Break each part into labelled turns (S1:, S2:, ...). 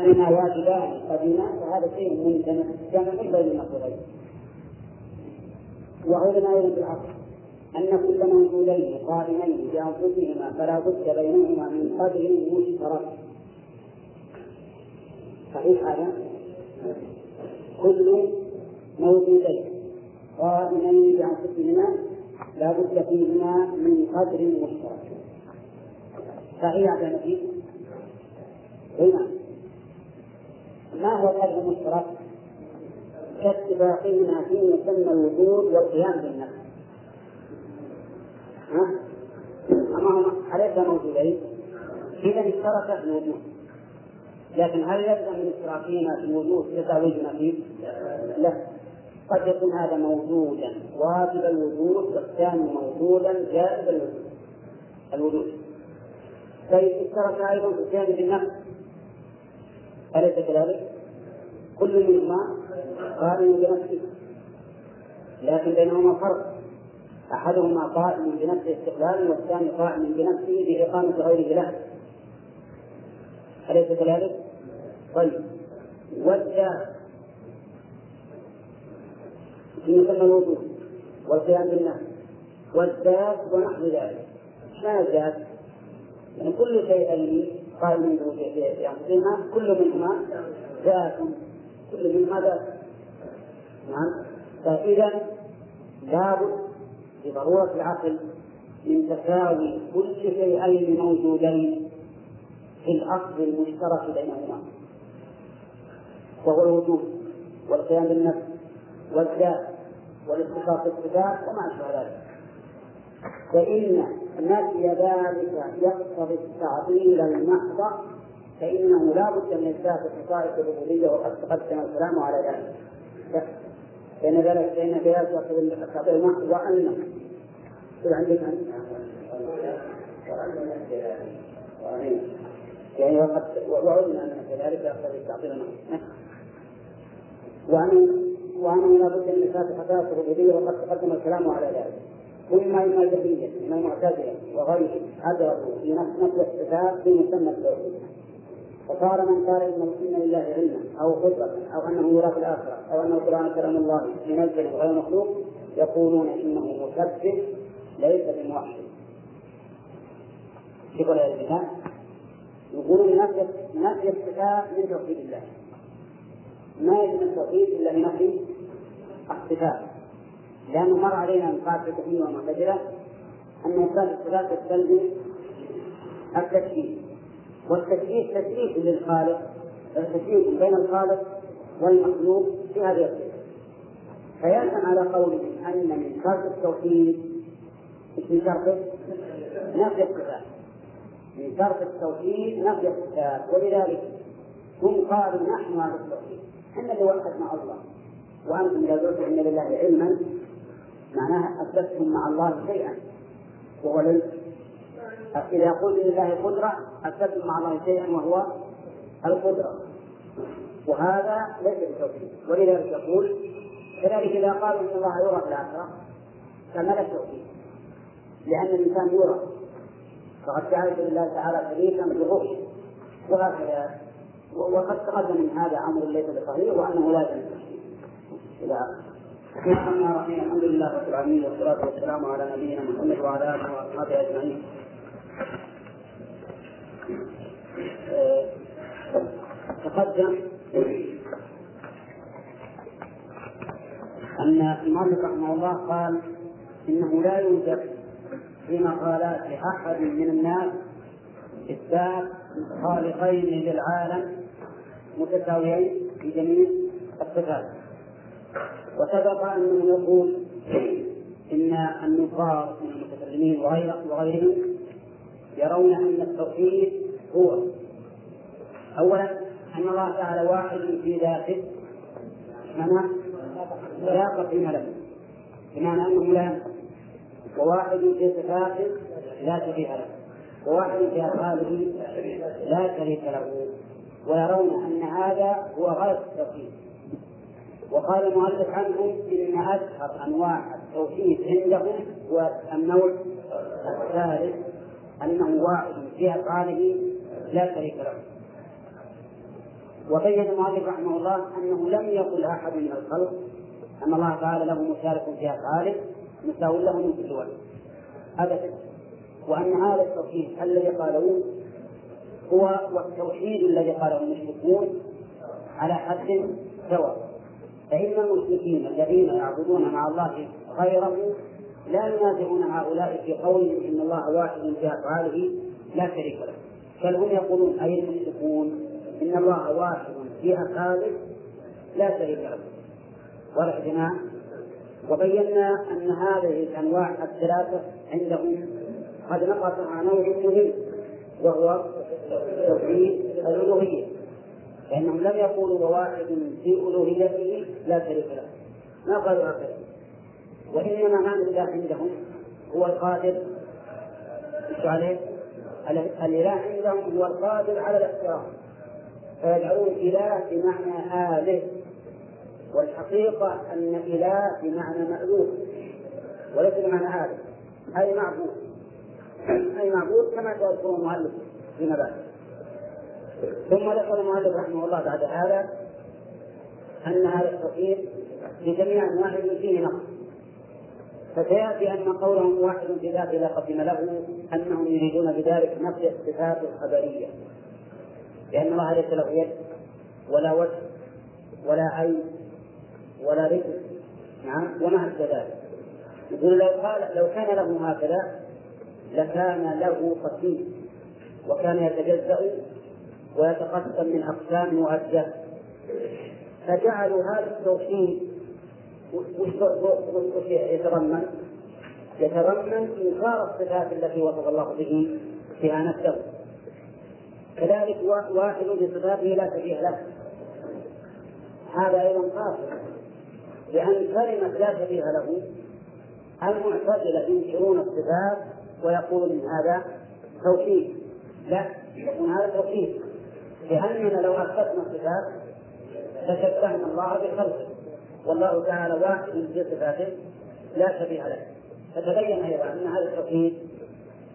S1: أننا واجبان قديما فهذا شيء ممتنع جمع بين النقيضين وعلم أيضا بالعقل أن كل موجودين قائمين بأنفسهما فلا بد بينهما من قدر مشترك صحيح هذا؟ كل موجودين قائمين بأنفسهما لا بد فيهما من قدر مشترك صحيح هذا النتيجة؟ ما هو القدر المشترك؟ كاتفاقهما في مسمى الوجود والقيام بالنفس ها؟ أما أليس موجودين؟ إذا اشترك في الوجود لكن هل يلزم من اشتراكهما في الوجود تزاوجنا فيه؟ لا قد يكون هذا موجودا واجب الوجود والثاني موجودا جائز الوجود الوجود طيب اشترك أيضا في جانب النفس أليس كذلك؟ كل منهما قائم بنفسه. لكن بينهما فرق. أحدهما قائم بنفسه استقلالا والثاني قائم بنفسه بإقامة غيره له. أليس كذلك؟ طيب. والجار في مسمى الوجود والقيام بالنفس والذات ونحو ذلك. ما الذات؟ يعني كل شيئين قائم بأنفسهما كل منهما ذات. كل منهما ذات نعم. فإذا لابد بضرورة العقل من تساوي كل شيئين موجودين في الأصل المشترك بينهما. وهو الوجود والقيام بالنفس والذات والاتصاف بالصفات وما أشبه ذلك. فإن نفي ذلك يقتضي التعطيل المحض فإنه لا بد من إثبات خصائص الربوبية وقد تقدم الكلام على ذلك. فإن ذلك فإن يقتضي التعطيل المحض وأنه عندك يعني وقد وعلم أن كذلك يقتضي المحض وأن وأنه لا بد من إثبات خصائص الربوبية وقد تقدم الكلام على ذلك. وإما إما جبرية من المعتزلة وغيره أدركوا في نفس الصفات في مسمى التوحيد. فصار من قال إن إن لله علما أو قدرة أو أنه يرى في الآخرة أو أنه القرآن كلام الله منزل غير مخلوق يقولون إنه مسبح ليس بموحد. كيف ولا يقولون نفي نفي الصفات من توحيد الله. ما يجب التوحيد إلا بنفي الصفات لأنه مر علينا من قاعدة التوحيد والمعتزلة أن إثبات الصفات يستلزم التشبيه والتشبيه تشبيه للخالق التشبيه بين الخالق والمخلوق في هذه الصفة فيلزم على قولهم أن من شرط التوحيد من شرطه نفي الصفات. من شرط التوحيد نفي الصفات. ولذلك هم قالوا نحن على التوحيد. إحنا اللي وحدنا الله. وأنتم إذا قلتم إن لله علما معناها أثبتتم مع الله شيئا. وهو العلم إذا قلت لله قدره اثبتم مع الله شيئا وهو القدرة. وهذا ليس بتوحيد ولذلك يقول كذلك إذا قالوا إن الله يرى في الآخرة فما التوحيد لأن الإنسان يرى. فقد جعلت لله تعالى شريكا بالرؤيه وهكذا. وقد تقدم من هذا أمر ليس بصحيح وأنه لا يجوز. إلى آخره. الرحيم الحمد لله رب العالمين والصلاة والسلام على نبينا محمد وعلى آله وأصحابه أجمعين. تقدم. أن المؤلف رحمه الله قال إنه لا يوجد في مقالات أحد من الناس إثبات خالقين للعالم متساويين في جميع الصفات. وسبق أنه يقول إن النصارى من المتكلمين وغيرهم يرون أن التوحيد هو. أولا أن الله تعالى واحد في ذاته. معنى لا قسم له بمعنى أنه لا وواحد في صفاته لا شريك له. وواحد في أفعاله لا شريك له. ويرون أن هذا هو غاية التوحيد. وقال المؤلف عنهم إن أشهر أنواع التوحيد عندهم هو النوع الثالث أنه واحد في أفعاله لا شريك له. وبين المؤلف رحمه الله أنه لم يقل أحد من الخلق أن الله تعالى له مشارك في افعاله مساو له من كل وجه ابدا. وأن هذا التوحيد الذي قالوه هو والتوحيد الذي قاله المشركون على حد سواء فإن المشركين الذين يعبدون مع الله غيره لا ينازعون هؤلاء في قولهم إن الله واحد في أفعاله لا شريك له. بل هم يقولون أي المشركون إن الله واحد في أفعاله لا شريك له. ولا جماعة؟ وبينا أن هذه الأنواع الثلاثة عندهم قد نقص عن نوع مهم وهو توحيد الألوهية. فإنهم لم يقولوا وواحد في ألوهيته لا شريك له. ما قالوا وإنما معنى الإله عندهم هو القادر. إيش عليه؟ الإله عندهم هو القادر على الاحترام فيجعلون إله بمعنى آله والحقيقة أن إله بمعنى مألوف وليس بمعنى آله. أي معبود. أي معبود كما سيذكر المؤلف فيما بعد. ثم ذكر المؤلف رحمه الله بعد هذا أن هذا التوحيد بجميع أنواعه فيه نقص. فسيأتي أن قولهم واحد في ذاته لا قدم له أنهم يريدون بذلك نفي الصفات الخبرية. لأن الله ليس له يد ولا وجه ولا عين ولا رزق نعم؟ وما أشبه ذلك. يقول لو قال لو كان له هكذا لكان له قسيم وكان يتجزأ ويتقسم من أقسام مؤدة فجعلوا هذا التوحيد وش يتضمن؟ يتضمن إنكار الصفات التي وصف الله به فيها نفسه كذلك واحد بصفاته لا شبيه له. هذا أيضا قاصر. لأن كلمة لا شبيه له المعتزلة ينكرون الصفات ويقولون هذا توحيد. لا يكون هذا توحيد. لأننا لو أثبتنا الصفات لشبهنا الله بخلقه. والله تعالى واحد في صفاته لا شبيه له. فتبين أيضا أن هذا التوحيد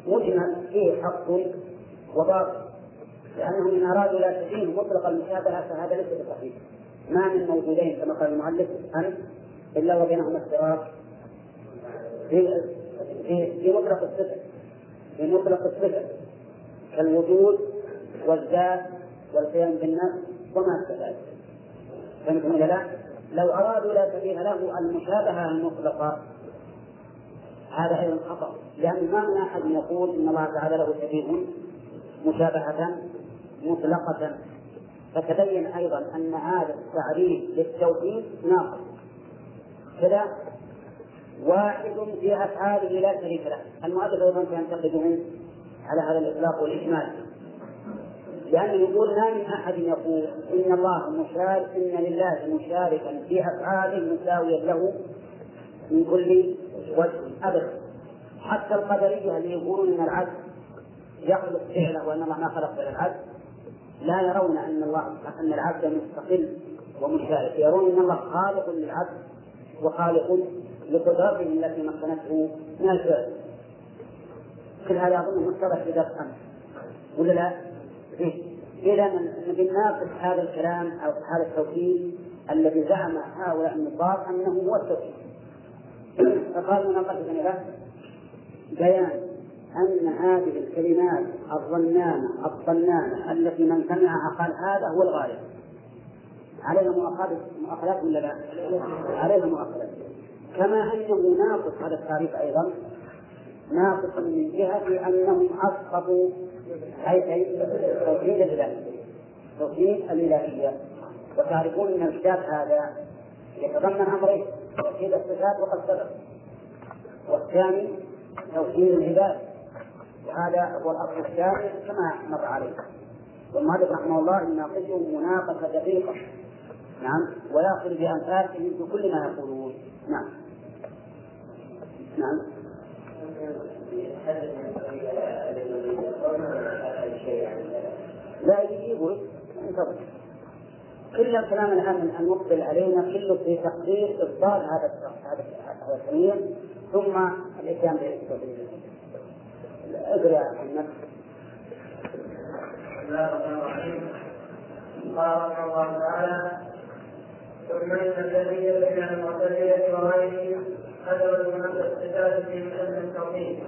S1: مجمل فيه حق وباطل لأنهم إن أرادوا لا تشبيه مطلق المشابهة فهذا ليس بصحيح ما من موجودين كما قال المؤلف أنت إلا وبينهما افتراق في في مطلق الصفة في مطلق الصفة كالوجود والذات والقيام بالنفس وما أشبه ذلك. فهمتم ولا لا؟ لو أرادوا لا سبيل له المشابهة المطلقة. هذا أيضا خطأ لأن ما من أحد يقول إن الله تعالى له شبيه مشابهة مطلقة. فتبين أيضا أن هذا التعريف للتوحيد ناقص. كذا واحد في أفعاله لا شريك له. المؤلف أيضا سينتقدهم على هذا الإطلاق والإجمال. لأنه يقول ما من أحد يقول إن الله مشارك إن لله مشاركا في أفعاله مساويا له من كل وجه أبدا. حتى القدرية اللي يقولون إن العبد يخلق فعله وأن الله ما خلق فعل العبد لا يرون أن الله أن العبد مستقل ومشارك. يرون أن الله خالق للعبد وخالق لقدرته التي مكنته من الفعل. كل هذا أظن مشترك في درس أمس. ولا لا؟ إذا بنناقش هذا الكلام أو هذا التوحيد الذي زعم هؤلاء النصارى أنه هو التوحيد. فقالوا مناقشة له بيان أن هذه الكلمات الظنانة الظنانة التي من سمعها قال هذا هو الغاية. عليها مؤاخذات ولا لا؟ عليها مؤاخذات. كما أنه ناقص هذا التعريف أيضا ناقص من جهة أنهم أسقطوا أي توحيد الإلهية توحيد الإلهية. وتعرفون أن الكتاب هذا يتضمن أمرين توحيد الصفات وقد سبق. والثاني توحيد العباد. وهذا هو الأصل الثاني كما مر عليه. والمؤلف رحمه الله يناقشه مناقشة دقيقة. نعم. ويأخذ بأنفاسهم في كل ما يقولون. نعم. نعم. لا يجيبه انتظر كل الكلام الآن المقبل علينا كله في تقدير ابطال هذا هذا هذا التمييز ثم الإتيان بالتوحيد اقرأ عن نفسك
S2: بسم الله الرحمن الرحيم قال رحمه الله تعالى. ثم إن الذين من المعتزلة وغيرهم أدركوا من الصفات في محل التوحيد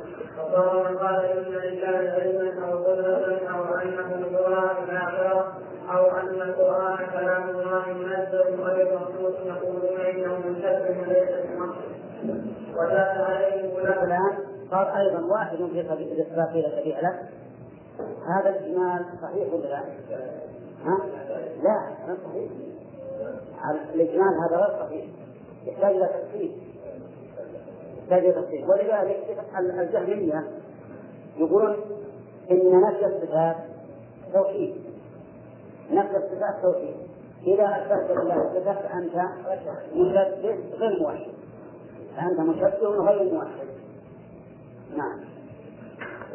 S2: من قال إن لله علما أو قدره أو انه يرى إلى أو أن القرآن كلام الله منزل غير مخلوق. يقولون إنه منشد وليس بمخلوق وزاد عليه
S1: الآن صار أيضا واحد في الاثبات إلى شبيه له هذا الإجمال صحيح ولا لا؟ ها؟ لا غير صحيح. الإجمال هذا غير صحيح. يحتاج إلى تفصيل إلى تفصيل ولذلك الجهمية يقولون إن نفي الصفات توحيد. نفي الصفات توحيد. إذا أثبت لله الصفات فأنت مشبه غير موحد. فأنت مشبه غير موحد. نعم.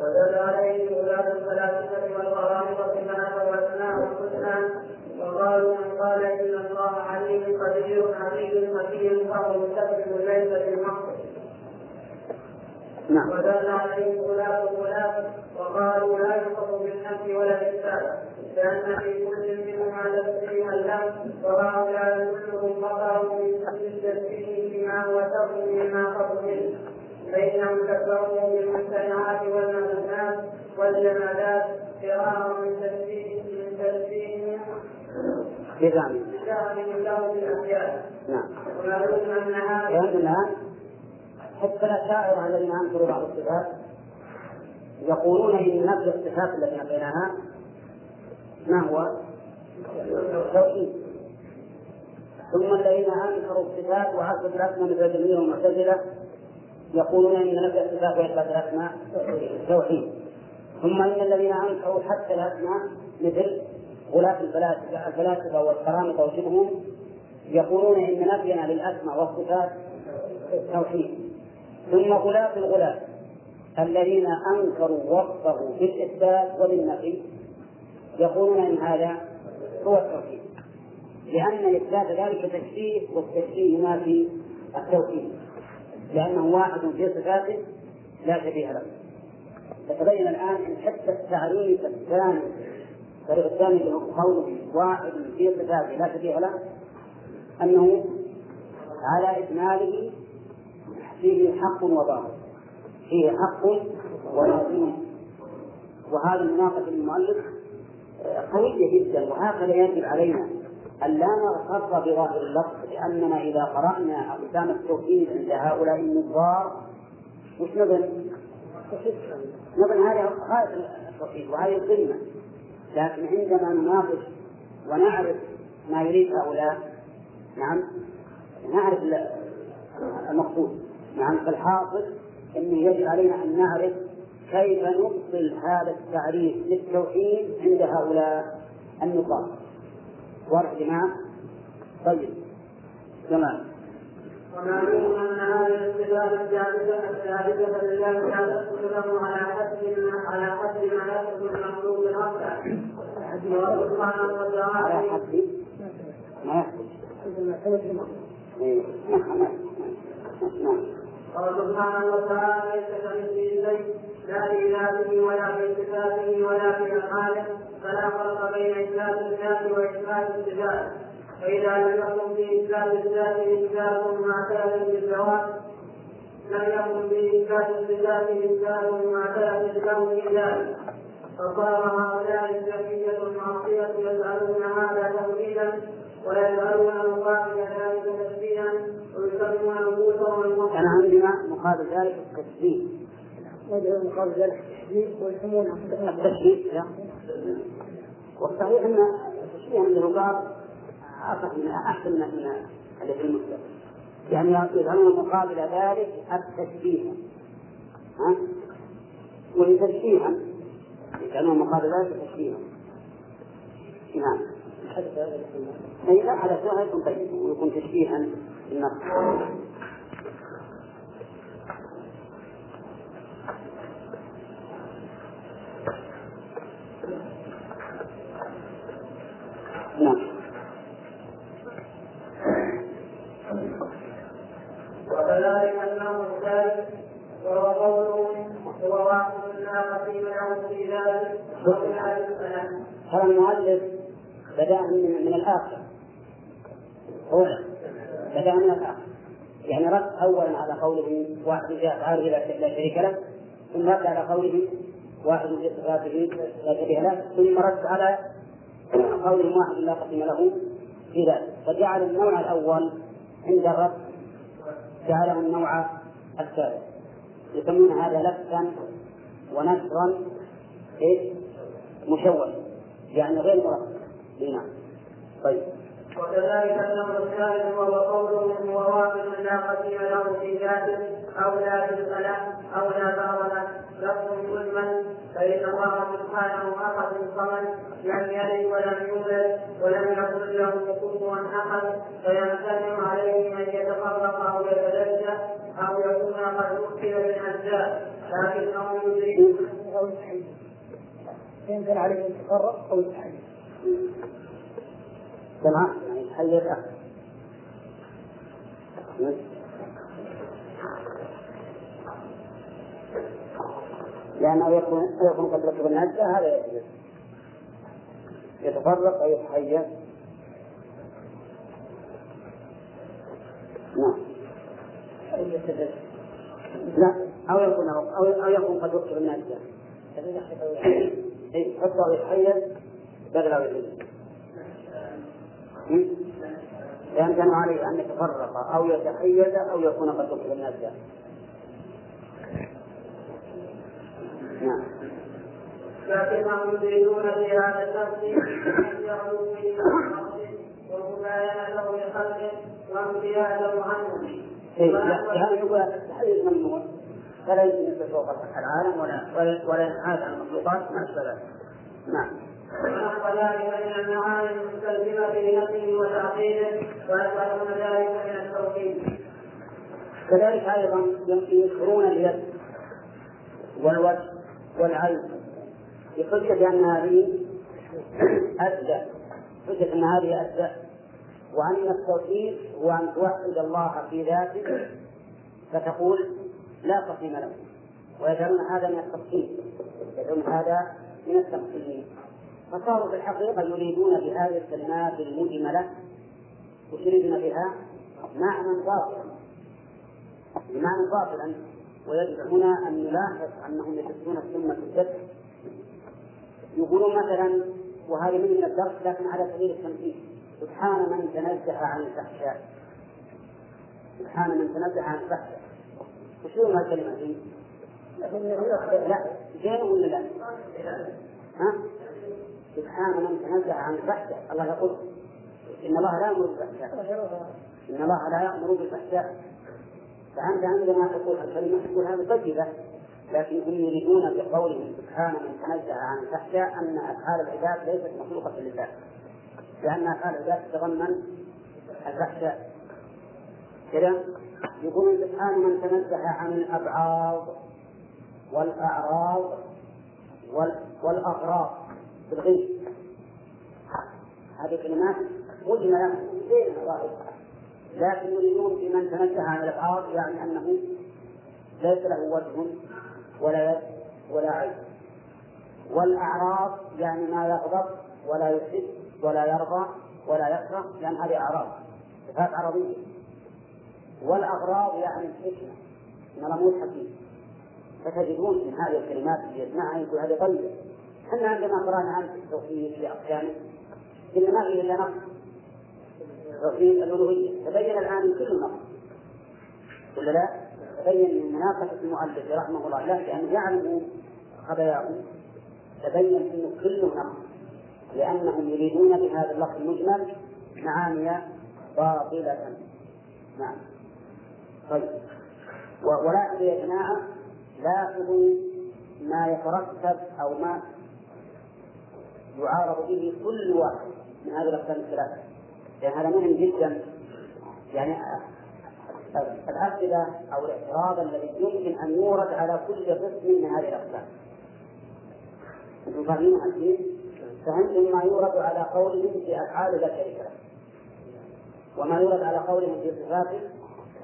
S2: ودل عليه ولاة الفلاسفة والقرامطة بما والأسماء والحسنى وقالوا من قال إن الله عليم قدير حميد حكيم فهو مستقبل ليس بالمقصد
S1: نعم.
S2: ودل عليه ولاة الولاة وقالوا لا يوصف بالنفي ولا بالإثبات لأن في كل منهما تسليما له وهؤلاء كلهم بقروا من التسليم بما هو شر مما منه فإنهم كفروا بالممتنعات والمنزلات والجمادات فرارا من تسليم من تسليم
S1: بزعم
S2: له بالأحياء
S1: نعم.
S2: ومعلوم أن هذا
S1: حتى الأشاعرة الذين أنكروا بعض الصفات يقولون إن نفي الصفات التي نفيناها ما هو؟ توحيد ثم الذين أنكروا الصفات وعكسوا الأسماء مثل الجميع والمعتزله يقولون إن نفي الصفات واثبات الأسماء. توحيد ثم إن الذين أنكروا حتى الأسماء مثل غلاة الفلاسفه الفلاسفة والكرامة وشبههم يقولون إن نفينا للأسماء والصفات توحيد ثم غلاة الغلاة الذين أنكروا وصفه بالإثبات وبالنفي يقولون إن هذا هو التوحيد لأن إثبات ذلك تشبيه والتشبيه ينافي التوحيد لأنه واحد في صفاته لا شبيه له. فتبين الآن أن حتى التعريف الثاني الطريق الثاني قوله واحد في صفاته لا شبيه له أنه على إكماله فيه حق وباطل. فيه حق وباطل. وهذا المناقشة للمؤلف قوية جدا. وهكذا يجب علينا أن لا نغتر بظاهر اللفظ لأننا إذا قرأنا أقسام التوحيد عند هؤلاء النظار وش نظن؟ نظن هذه غاية التوحيد وهذه القمة لكن عندما نناقش ونعرف ما يريد هؤلاء نعم نعرف المقصود. نعم فالحاصل أنه يجب علينا أن نعرف كيف نبطل هذا التعريف للتوحيد عند هؤلاء النقاط. واضح يا جماعة؟ طيب. تمام.
S2: ومعلوم ان هذه الصفات الثابته الثابته لله تثبت له على حد. على حد ما يثبت المخلوق الاصلع سبحانه
S1: على
S2: وتعالى
S1: حد ما يحدث إيه. نعم نعم.
S2: قال سبحانه وتعالى ليس كمثله شيء لا في ذاته ولا في صفاته ولا في أفعاله فلا فرق بين إثبات الذات وإثبات الصفات فإذا لم يكن في إثبات الذات إثبات معتاد بالزواج لم يكن في إثبات الصفات إثبات له في ذلك فصار هؤلاء الزكية المعصية يسألون هذا توحيدا ويجعلون مقابل ذلك تشبيها
S1: أنا عندنا مقابل ذلك التشبيه
S3: ويدعون مقابل ذلك التشبيه ويسمونه
S1: التشبيه لا. والصحيح أن التشبيه عند الرقاب من أحسن من الذي في المسلم يعني يجعلون مقابل ذلك التشبيه ها؟ وهي تشبيها يجعلون مقابل ذلك تشبيها نعم. أي لا على سواء يكون طيب ويكون تشبيها
S2: وكذلك انه ذلك وهو قوله هو واحد قسيم له في ذلك وفي
S1: ترى المؤلف بدأ من, من الآخر. أولا بدأ من الآخر يعني رد أولا على قوله واحد جاء لا شريك له ثم رد على قوله واحد لا شبيه له ثم رد على قوله واحد لا قسم له في ذلك. فجعل النوع الأول عند الرد جعله النوع الثالث. يسمون هذا لفا ونشرا إيش؟ مشوه. يعني غير مركب نعم. طيب.
S2: وكذلك النوع الثالث وهو قوله هو واحد لا قسيم له في ذاته أو لا له أو لا له لفظ مجمل فإن الله سبحانه احد صمد لم يلد ولم يولد ولم يكن له كفوا أحد. فيمتنع عليه ان يتفرق أو يتلجا أو يكون قد اكل بالاجزاء لكنه يدرك.
S3: أو يتحيز يمكن عليه أن يتفرق أو يتحيز
S1: تمام يعني تحيز أخر لأنه يكون يكون قد ركب النجدة هذا يتفرق أو يتحيز نعم. لا أو يكون أو أو يكون قد ركب النجدة. اي حتى يتحيز بدل أو يتحيز. يمكن عليه أن يتفرق أو يتحيز أو يكون قد ركب النجدة نعم.
S2: لكنهم يريدون في هذا التفسير أن يعلوا به ومباينته لخلقه وامتيازه عنه
S1: إيه لا هذا يقول الحديث ممنوع فلا يمكن يصير فوق العالم ولا ولا ولا ينحاز عن المخلوقات ما أشبه ذلك. نعم.
S2: ونحو ذلك من المعاني المستلزمة لنفسه وتعقيده ويفعلون ذلك من التوحيد.
S1: كذلك أيضا ينكرون اليد والوجه والعين. بحجة أن هذه أبدأ حجة أن هذه أبدأ وأن التوحيد هو أن توحد الله في ذاته فتقول لا قسيم له. ويجعلون هذا من التقسيم يجعلون هذا من التقسيم. فصاروا في الحقيقة يريدون بهذه الكلمات المجملة يريدون بها؟ معنى باطلا بمعنى باطلا ويجب هنا أن نلاحظ أنهم يحسون السنة الذكر يقولون مثلا وهذه من الدرس لكن على سبيل التمثيل سبحان من تنزه عن الفحشاء سبحان من تنزه عن الفحشاء وشو ما الكلمة دي؟ لا زين ولا لا؟ ها؟ سبحان من تنزه عن الفحشاء الله يقول إن الله لا يأمر بالفحشاء إن الله لا يأمر بالفحشاء فأنت عندما تقول الكلمة تقول هذه طيبة لكن هم يريدون بقولهم سبحانه من تنزه عن الفحشاء أن أفعال العباد ليست مخلوقة لله. لأن أفعال العباد تتضمن الفحشاء كذا يقولون سبحانه من تنزه عن الأبعاض والأعراض وال- والأغراض. بالغيب هذه كلمات مجملة زينة ظاهرة لكن يريدون في من تنزه عن الأبعاض يعني أنه ليس له وجه ولا يد ولا عين. والأعراض يعني ما يغضب ولا يحب ولا يرضى ولا يكره لأن هذه أعراض صفات عربية. والأغراض يعني الحكمة إن مو حكيم فتجدون من هذه الكلمات اللي يسمعها يقول هذه طيبة إحنا عندما قرأنا عن التوحيد في أقسامه قلنا ما فيه إلا نقص توحيد الألوهية. تبين الآن من كل نقص ولا لا؟ تبين من مناقشة المؤلف رحمه الله. لا لأنه يعلم خباياه. تبين أنه كله نقص لأنهم يريدون بهذا اللفظ المجمل معاني باطلة. نعم. طيب. و- ولاحظوا يا جماعة لاحظوا ما يترتب أو ما يعارض به كل واحد من هذه الأقسام الثلاثة. لأن هذا مهم جدا. يعني الأسئلة أو الاعتراض الذي يمكن أن يورد على كل قسم من هذه الأقسام. أنتم فاهمين الحين؟ فهمتم ما يورد على قولهم في أفعال لا شريك له. وما يورد على قولهم في صفاته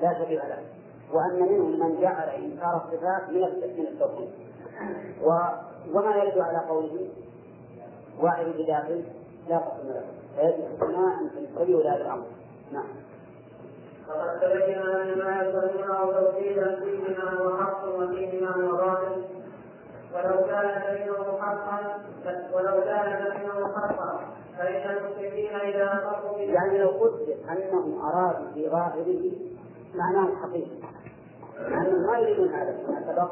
S1: لا شبيه له. وأن منهم من جعل إنكار الصفات من التوحيد. وما يرد على قوله واحد بداخل لا قسم له. فيجب السماع أن تنتبهوا لهذا الأمر نعم.
S2: وقد تبين ان ما يذكرونه توحيدا فيهما هو حق وفيهما هو باطل ولو كان بينه حقا ولو كان بينه حقا فإن المشركين إذا اقروا
S1: يعني لو قدر أنهم أرادوا في ظاهره معناه الحقيقي أنهم ما يريدون هذا كما سبق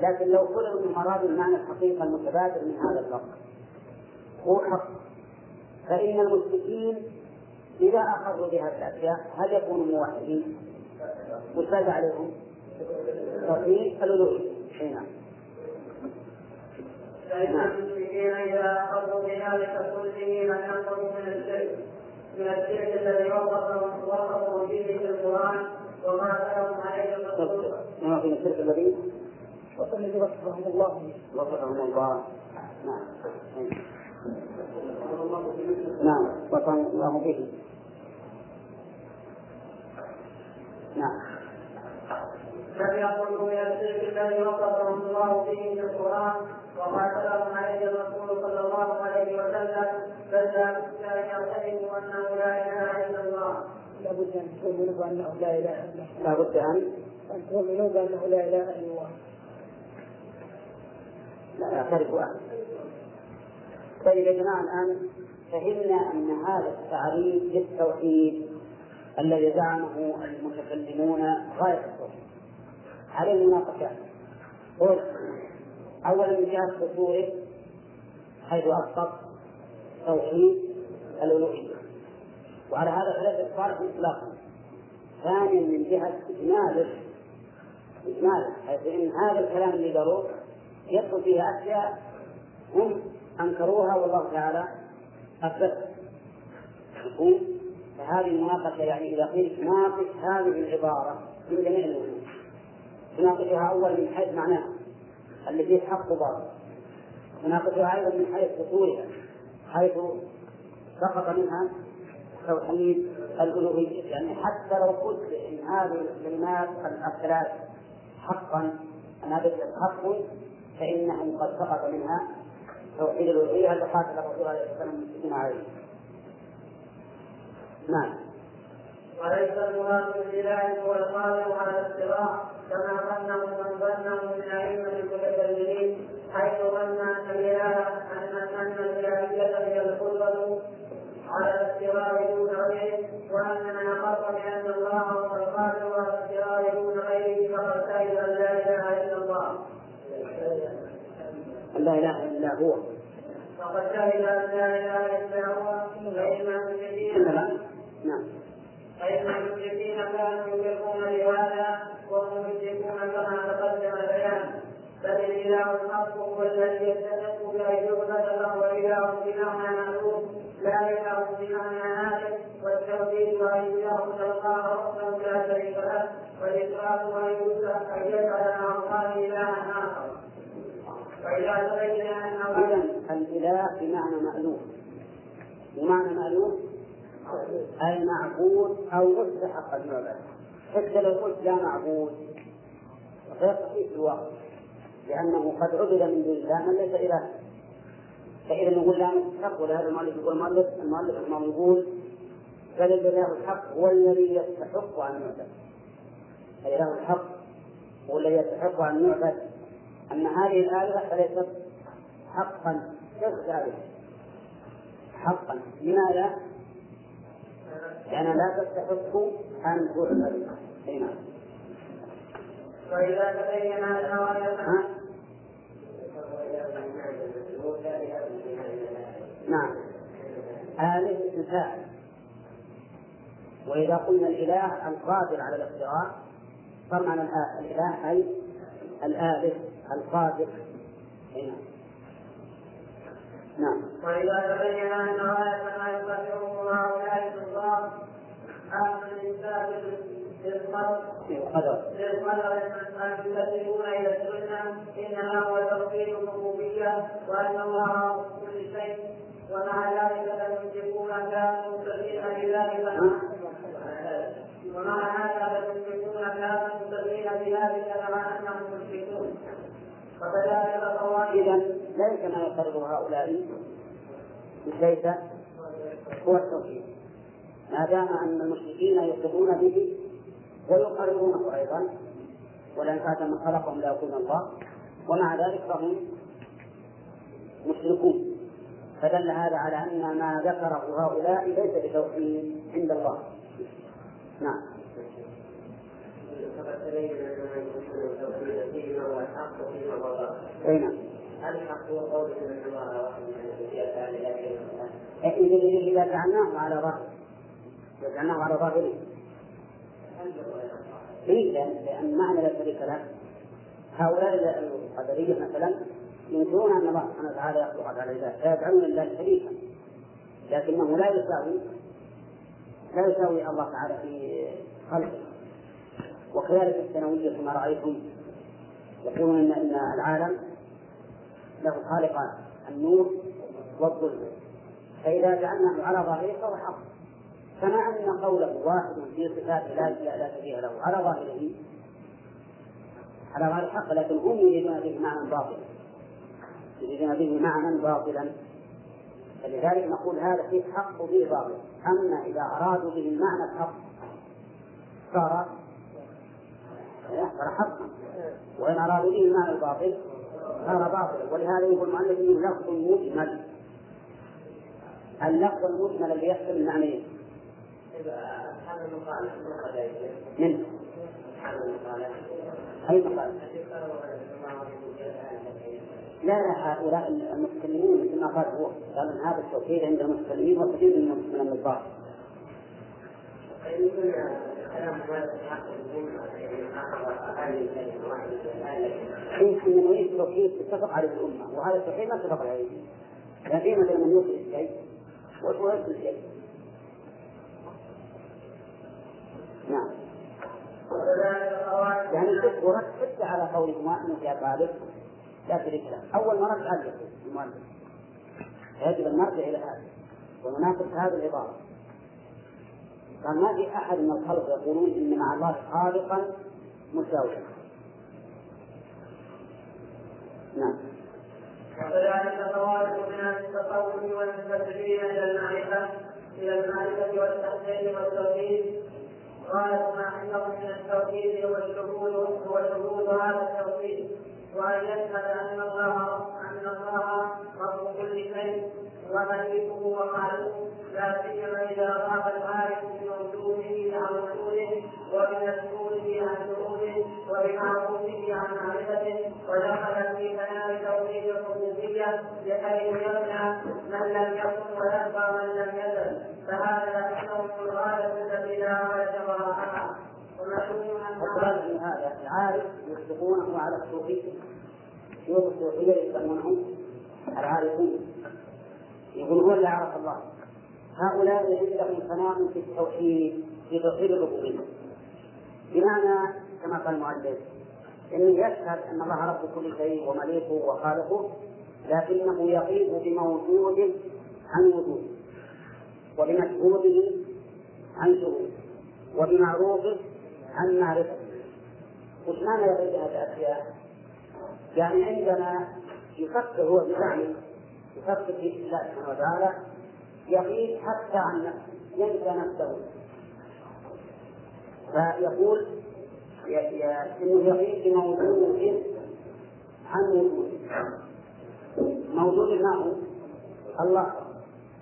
S1: لكن لو قلنا أنهم أرادوا المعنى الحقيقي المتبادر من هذا اللفظ هو حق فإن المشركين إذا أقروا بهذه الأشياء هل يكونوا موحدين؟ وش عليهم؟ توحيد الألوهية أي نعم.
S2: فإن المشركين إذا أخذوا بذلك كله ينقضوا من الشرك من الشرك الذي وصفهم به في القرآن وما لهم عليه الرسول
S1: ما في الشرك الذي؟
S3: وصفهم الله.
S1: وصفهم الله. نعم. نعم وصفهم الله به. نعم.
S2: لم يخرجوا من الشرك الذي وصفهم الله به في القرآن وقاتلهم عليه الرسول صلى الله عليه وسلم بل لا بد أن يعتقدوا أنه لا إله إلا الله.
S3: لابد أن تؤمنوا بأنه لا إله إلا الله.
S1: لا بد أن؟
S3: أن تؤمنوا بأنه لا إله إلا الله.
S1: لا يعترف أحد. طيب يا جماعة الآن فهمنا أن هذا التعريف للتوحيد الذي زعمه المتكلمون غاية التوحيد. عليه مناقشات قل أولا من جهة دستوره حيث أسقط توحيد الألوهية. وعلى هذا فلا إقرار إطلاقا. ثانيا من جهة إجماله إجماله حيث إن هذا الكلام اللي قالوه يدخل فيه أشياء هم أنكروها والله تعالى أثبتها مفهوم؟ فهذه المناقشة يعني إذا قيل تناقش هذه العبارة من جميع الوجوه تناقشها أولا من حيث معناها اللي فيه حق وباطل تناقشها أيضا من حيث أصولها حيث سقط منها توحيد الألوهية. يعني حتى لو قلت إن هذه الكلمات الثلاث حقا أنها ليست حق فإنه قد سقط منها توحيد الألوهية التي قاتل الرسول عليه الصلاة والسلام المسلمين عليه. نعم.
S2: وليس المراد بالإله هو القادر على الاختراع كما ظنه من ظنه من أئمة المتكلمين حيث ظن أن الإله أن ان الالهيه هي القدره على الاختراع دون غيره وان من اقر بأن الله هو القادر على الاختراع دون غيره فقد شهد أن لا إله إلا الله
S1: أن لا إله إلا هو.
S2: فقد شهد ان لا اله الا هو فان المشركين
S1: إلا. نعم.
S2: فإن المشركين كانوا يشركون بهذا وهم مشركون كما تقدم البيان بل الإله الحق هو الذي يستحق بأن يعبد فهو إله بمعنى معلوم لا إله بمعنى هالك والتوحيد أن يعبد الله ربا لا شريك له والإشراك أن أن يجعل مع الله إلها آخر
S1: إذا الإله بمعنى مألوف. بمعنى مألوف أي معبود أو مستحق العبادة حتى لو قلت لا معبود غير صحيح في الواقع. لأنه قد عبد من دون الله من ليس إله. فإذا نقول لا مستحق ولهذا المؤلف يقول المؤلف المؤلف رحمه يقول بل الإله الحق هو الذي يستحق أن يعبد. الإله الحق هو الذي يستحق أن يعبد. أما هذه الآلهة فليست حقا. ليست آلهة حقا. لماذا؟ لأنها لا تستحق أن تعبد أي نعم.
S2: وإذا تبين
S1: ها؟ نعم. آله اسم فاعل وإذا قلنا الإله القادر على الاختراع صار معنى الإله أي الآله القادر. أي نعم. نعم.
S2: وإذا تبين أن غاية ما يقدره هؤلاء الكفار أهل الإنسان للقدر للقدر أن يكذبون إلى السنة إنما هو توحيد الربوبية وأن الله هو كل شيء. ومع ذلك فالمشركون كانوا مستقيم بذلك. ومع هذا فالمشركون كانوا مستقيم بذلك مع أنهم مشركون
S1: إذا ليس ما يقرر هؤلاء ليس هو التوحيد. ما دام أن المشركين يقرون به ويقررونه أيضا ولن آدم من خلقهم لا يكون الله ومع ذلك فهم مشركون. فدل هذا على أن ما ذكره هؤلاء ليس بتوحيد عند الله. نعم. أي نعم
S2: هل الحق هو قولك ان الله واحد من
S1: إذا جعلناه على ظاهر إذا جعلناه على ظاهره إيه. لأن لأن معنى لا شريك له هؤلاء القدرية مثلا ينكرون أن الله سبحانه وتعالى يخلق على العباد. فيجعلون لله شريكا لكنه لا يساوي لا يساوي الله تعالى في خلقه. وكذلك الثانوية كما رأيتم. يقولون إن إن العالم له خالقان النور والظلم فإذا جعلناه على ظاهره فهو حق. كما أن قوله واحد في صفات لا لا شبيه له على ظاهره. على ظاهر الحق لكن هم يريدون به معنى باطلا. يريدون به معنى باطلا. فلذلك نقول هذا فيه حق وفيه باطل أما إذا أرادوا به المعنى الحق صار صار حقا وإن أرادوا به المعنى الباطل صار باطلا ولهذا يقول المؤلف إنه لفظ مجمل. اللفظ المجمل اللي يحصل المعنيين. من
S2: هذا المقال.
S1: أي مقال؟ لا لا هؤلاء المتكلمون مثل ما قال هو. قال إن هذا التوحيد عند المتكلمين وكثير من من النظار يمكن يريد التوحيد اتفق عليه الامه وهذا التوحيد ما اتفق عليه لأن في مثلا من الشيء ويخرج الشيء نعم يعني الفقه ورد على قولهما انه يا طالب لا شريك له أول ما رد عليه المؤلف يجب أن نرجع إلى هذا ونناقش هذه العبارة. قال ما في أحد من الخلق يقولون إن مع الله خالقا مساويا
S2: نعم. وكذلك طوائف من التصوف والمستشرين إلى المعرفة إلى المعرفة والتحسين والتوحيد. قالت ما عندهم من التوحيد هو الشهود هو شهود هذا التوحيد. وأن يشهد أن الله أن الله رب كل شيء. ومليكه وخالقه لا سيما إذا غاب العارف بموجوده عن وجوده وبمشهوره عن شهوده وبمعروفه عن معرفته ودخل في بيان توحيد الربوبية بحيث يمنع من لم يكن ويبقى من لم يزل. فهذا لأنه الغاية التي لا غاية وراءها
S1: وكذلك من هذا العارف يطلقونه على الصوفية شيوخ الصوفية يسمونهم العارفون. يقول هو اللي عرف الله. هؤلاء عندهم فناء في التوحيد في توحيد الربوبية. بمعنى كما قال المؤلف انه يشهد أن الله رب كل شيء ومليكه وخالقه لكنه يغيب بموجود عن وجوده وبمشهوده عن شهوده وبمعروفه عن معرفته. وش معنى يغيب هذه الأشياء؟ يعني عندما يفكر هو بزعمه يفكر في الله سبحانه وتعالى يغيب حتى عن نفسه ينسى نفسه. فيقول إنه يغيب بموجود عن وجود موجود ما هو؟ الله.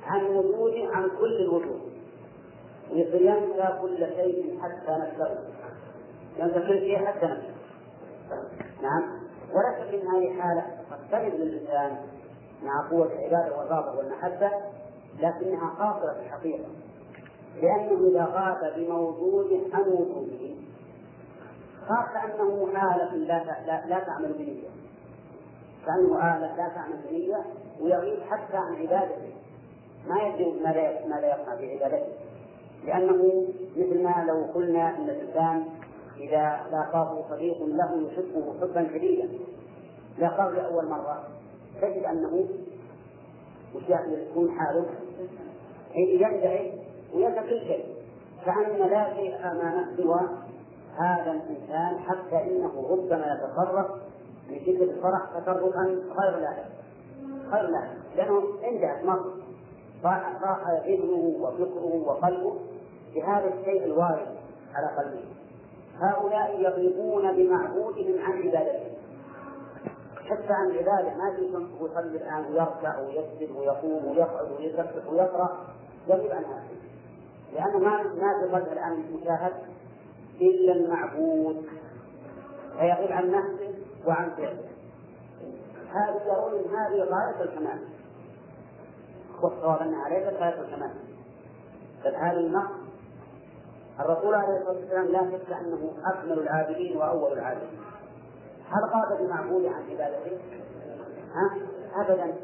S1: عن وجود عن كل الوجود ينسى كل شيء حتى نفسه. ينسى كل شيء حتى نفسه. نعم. ان هذه حالة قد تجد للانسان مع قوة العبادة والرغبة والمحبة لكنها قاصره في الحقيقة. لأنه إذا غاب بموجود عن وجوده صار كانه آلة لا لا, تعمل بنية. كأنه آلة لا تعمل بنية ويغيب حتى عن عبادته. ما يدري ما لا يقع في عبادته. لأنه مثل ما لو قلنا أن الإنسان إذا لاقاه صديق له يحبه حبا شديدا. لاقاه لأول مرة. تجد أنه وش يكون حاله؟ يندعي وينسى كل شيء. كأن لا شيء أمامه سوى هذا الإنسان حتى إنه ربما يتصرف من شدة الفرح تصرفا غير لائق غير لائق لأنه انتهت مر راح ذهنه وفكره وقلبه بهذا الشيء الوارد على قلبه. هؤلاء يغيبون بمعبودهم عن عبادته. حتى عن العبادة ما في يصلي الآن ويركع ويسجد ويقوم ويقعد ويسبح ويقرأ. يغيب عن هذا لأنه ما ما قلبه الآن مشاهد إلا المعبود. فيغيب عن نفسه وعن فعله. هذه يقول هذه غاية الكمال والصواب أنها ليست غاية الكمال بل هذه النقص الرسول عليه الصلاة والسلام لا شك أنه أكمل العابدين وأول العابدين. هل غاب بمعبود عن عبادته؟ ها؟ أبدا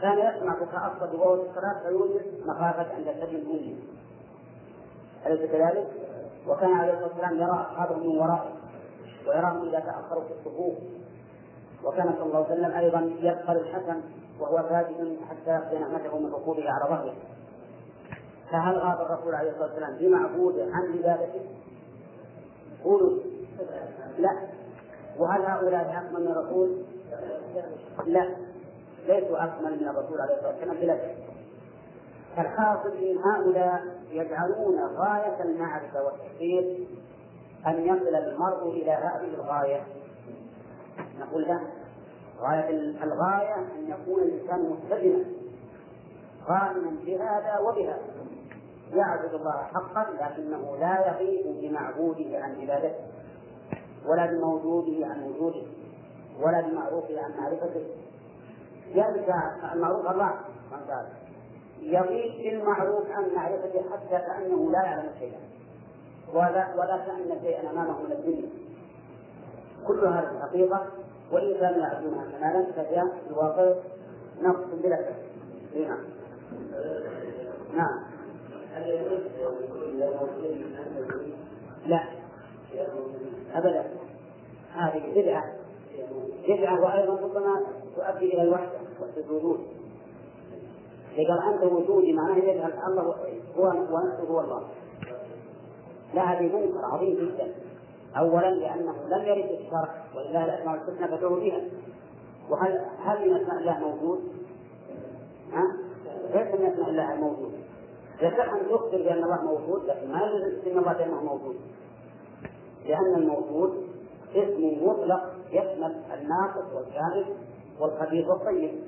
S1: كان يسمع بكاء الصبي وهو في الصلاة فيوجد مخافة عند الشر الأمي أليس كذلك؟ وكان عليه الصلاة والسلام يرى أصحابه من ورائه ويراهم إذا تأخروا في الصفوف وكان صلى الله عليه وسلم أيضا يدخل الحسن وهو ساجد حتى يقضي نعمته من ركوبه على ظهره فهل غاب الرسول عليه الصلاة والسلام بمعبود عن عبادته؟ قولوا لا وهل هؤلاء أكمل من الرسول؟ لا. ليسوا أكمل من الرسول عليه الصلاة والسلام. بلا شك. فالحاصل ان هؤلاء يجعلون غاية المعرفة والتحقيق أن يصل المرء إلى هذه الغاية. نقول لا. غاية الغاية أن يكون الإنسان ملتزما قائما بهذا وبهذا. يعبد الله حقا لكنه لا يغيب بمعبوده عن عبادته. ولا بموجوده عن وجوده ولا بمعروفه عن معرفته. ينسى المعروف الله سبحانه وتعالى. يغيب بالمعروف عن معرفته حتى كأنه لا يعلم شيئا. ولا ولا كأن شيئا أمامه من الدنيا. كل هذه الحقيقة وإن كانوا يعرفونها كمالا فهي في الواقع نقص بلا شك. نعم. نعم. لا. أبدا. هذه بدعة. بدعة وأيضا ربما تؤدي إلى الوحدة وحدة الوجود. إذا أنت وجودي معناه يجعل الله هو ونفسه هو الله. لا هذه منكر عظيم جدا. أولا لأنه لم يرد الشرع ولله الأسماء الحسنى فادعوا بها وهل هل من أسماء الله موجود؟ ها؟ ليس من أسماء الله الموجود يصح أن تخبر بأن الله موجود لكن ما يلزم أن الله موجود. لأن الموجود اسم مطلق يشمل الناقص والكامل والخبيث والطيب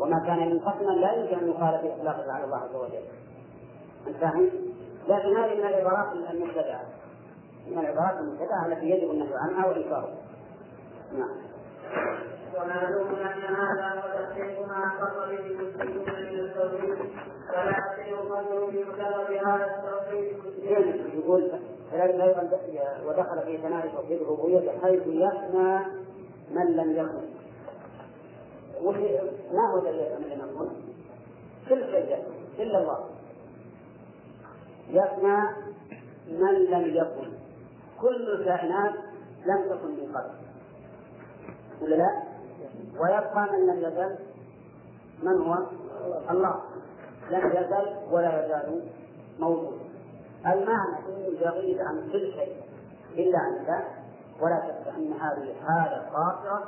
S1: وما كان منقسما لا يمكن أن يقال في اطلاقه على الله عز وجل. انت فاهم؟ لكن هذه من العبارات المبتدعة. من العبارات المبتدعة التي يجب النهي عنها وانكارها. نعم.
S2: ومعلوم أن هذا وتحقيق ما اختص به المسلمون من التوحيد فلا يصح القول بمجرد هذا التوحيد
S1: يقول كذلك أيضا ودخل في ثناء توحيد الربوبيه حيث يفنى من لم يكن ما هو الذي من لم يكن؟ كل شيء إلا الله يفنى من لم يكن كل الكائنات لم تكن من قبل ولا لا؟ ويبقى من لم يزل من هو؟ الله لم يزل ولا يزال موجود المعنى إنه يغيب عن كل شيء إلا عن الله ولا شك أن هذه حاله خاطره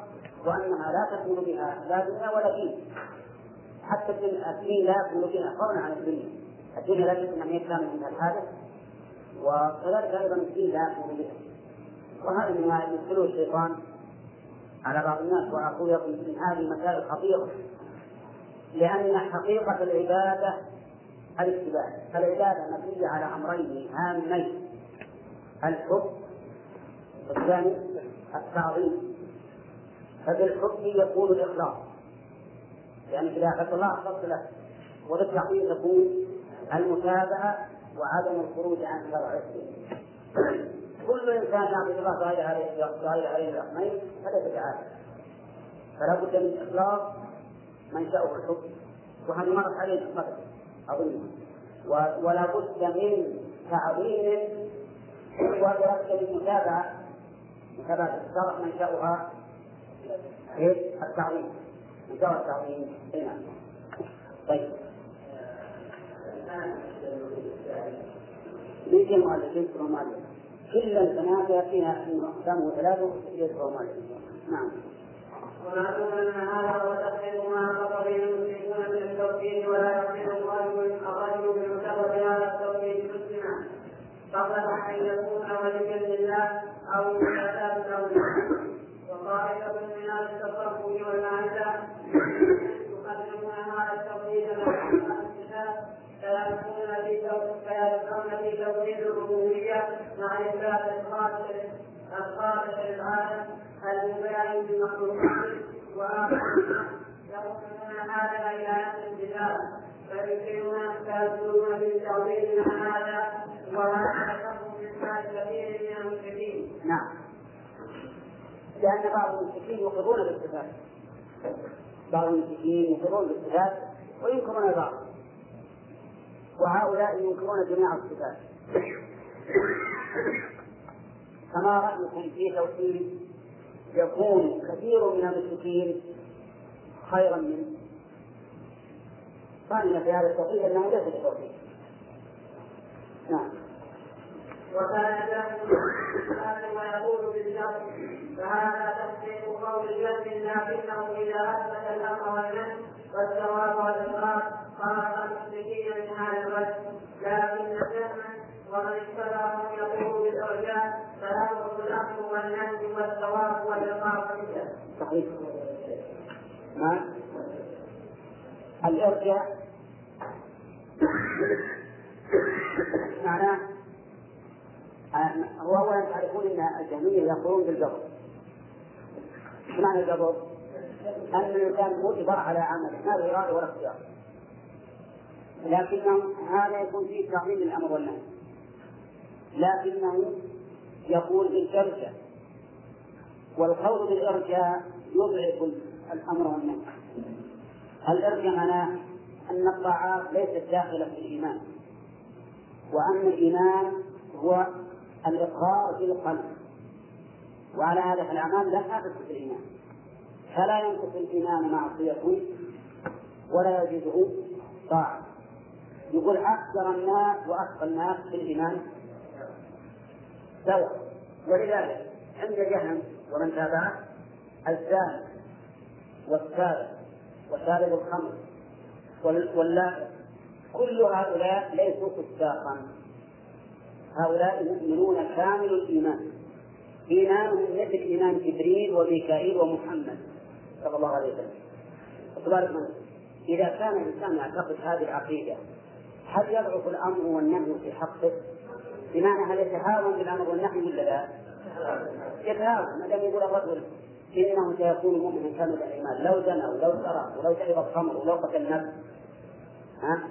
S1: وأنها لا تكون بها لا دنيا ولا دين. حتى الدين لا يكون بها قولا عن الدنيا. الدنيا لا يمكن ان يكون منها الحادث وكذلك أيضا الدين لا يكون بها. وهذا ما يدخله الشيطان على بعض الناس وأقول لكم من هذه المسائل خطيرة لأن حقيقة العبادة الاتباع فالعبادة مبنية على أمرين هامين. الحب والثاني التعظيم. فبالحب يكون الإخلاص. يعني إذا أحببت الله أخلصت له. وبالتعظيم تكون المتابعة وعدم الخروج عن شرعه كل إنسان يعبد الله بغير هذين الأمرين فليس بعادة فلا بد من إخلاص منشأه الحب. وهذه مرت علينا مثلا عظيمة ولا بد من تعظيم بد من متابعة الشرع منشأها إيش؟ التعظيم منشأ التعظيم نعم طيب. ليس المؤلف يذكر المؤلف كل البنات يأتينا أقسامه ثلاثة يذكر المؤلف نعم.
S2: ومعلوم ان هذا هو تحقيق ما خطر التوحيد ولا يصير الرجل الرجل بمجرد هذا التوحيد مسلما فضلا عن ان يكون وليا لله أو مكاتب الاولياء وطائفة من أهل التصرف والمعرفة. يقدمون هذا التوحيد مع الكتاب فيدخلون في في توحيد الربوبية مع إثبات الخالق الخالق للعالم المبين بالمخلوقات وآخر يقولون هذا إلى نفس الكتاب. فيمكنون فيدخلون في مع هذا وهذا شر من حال كثير من المشركين.
S1: نعم. لأن بعض المشركين يقرون بالصفات. بعض المشركين يقرون بالصفات وينكرون البعض. وهؤلاء ينكرون جميع الصفات. فما رأيكم في توحيد يكون كثير من المشركين خيرا منه؟ ظن في هذا التوحيد أنه ليس بتوحيد. نعم.
S2: وكان ويقول بالشر فهذا تصديق قول الجد لكنه إذا أثبت الأمر والنهي والثواب والاقرار خالق المشركين من هذا الوجه. لكن فهما ومن اتبعهم يقول بالارجاء فيأمر الامر والنهي والثواب والاقرار.
S1: صحيح. نعم. الارجاء معناه هو اولا تعرفون إن الجهمية يقولون بالقبض إيش معنى القبض؟ أن الإنسان مجبر على عمله ما له إرادة ولا اختيار. لكنه هذا يكون فيه تعظيم الامر والنهي. لكنه يقول بالإرجاء. والقول بالإرجاء يضعف الأمر والنهي. الإرجاء معناه أن الطاعات ليست داخلة في الإيمان. وأن الإيمان هو الإقرار بالقلب. وعلى هذا فالأعمال لا تثبت الإيمان. فلا ينقص الإيمان معصية ولا يجوزه طاعة. يقول أكثر الناس وأكثر الناس في الإيمان سواء. ولذلك عند جهم ومن تابعه الزاني والسارق وشارب الخمر واللائق كل هؤلاء ليسوا فساقا هؤلاء مؤمنون كامل الإيمان. إيمانهم مثل إيمان جبريل وميكائيل ومحمد صلى الله عليه وسلم. تبارك إذا كان الإنسان يعتقد هذه العقيدة هل يضعف الأمر والنهي في حقه؟ بمعنى هل يتهاون بالأمر والنهي ولا لا؟ يتهاون. ما دام يقول الرجل إنه سيكون مؤمنا كامل الإيمان لو زنى ولو سرق ولو شرب الخمر ولو قتل نفس ها؟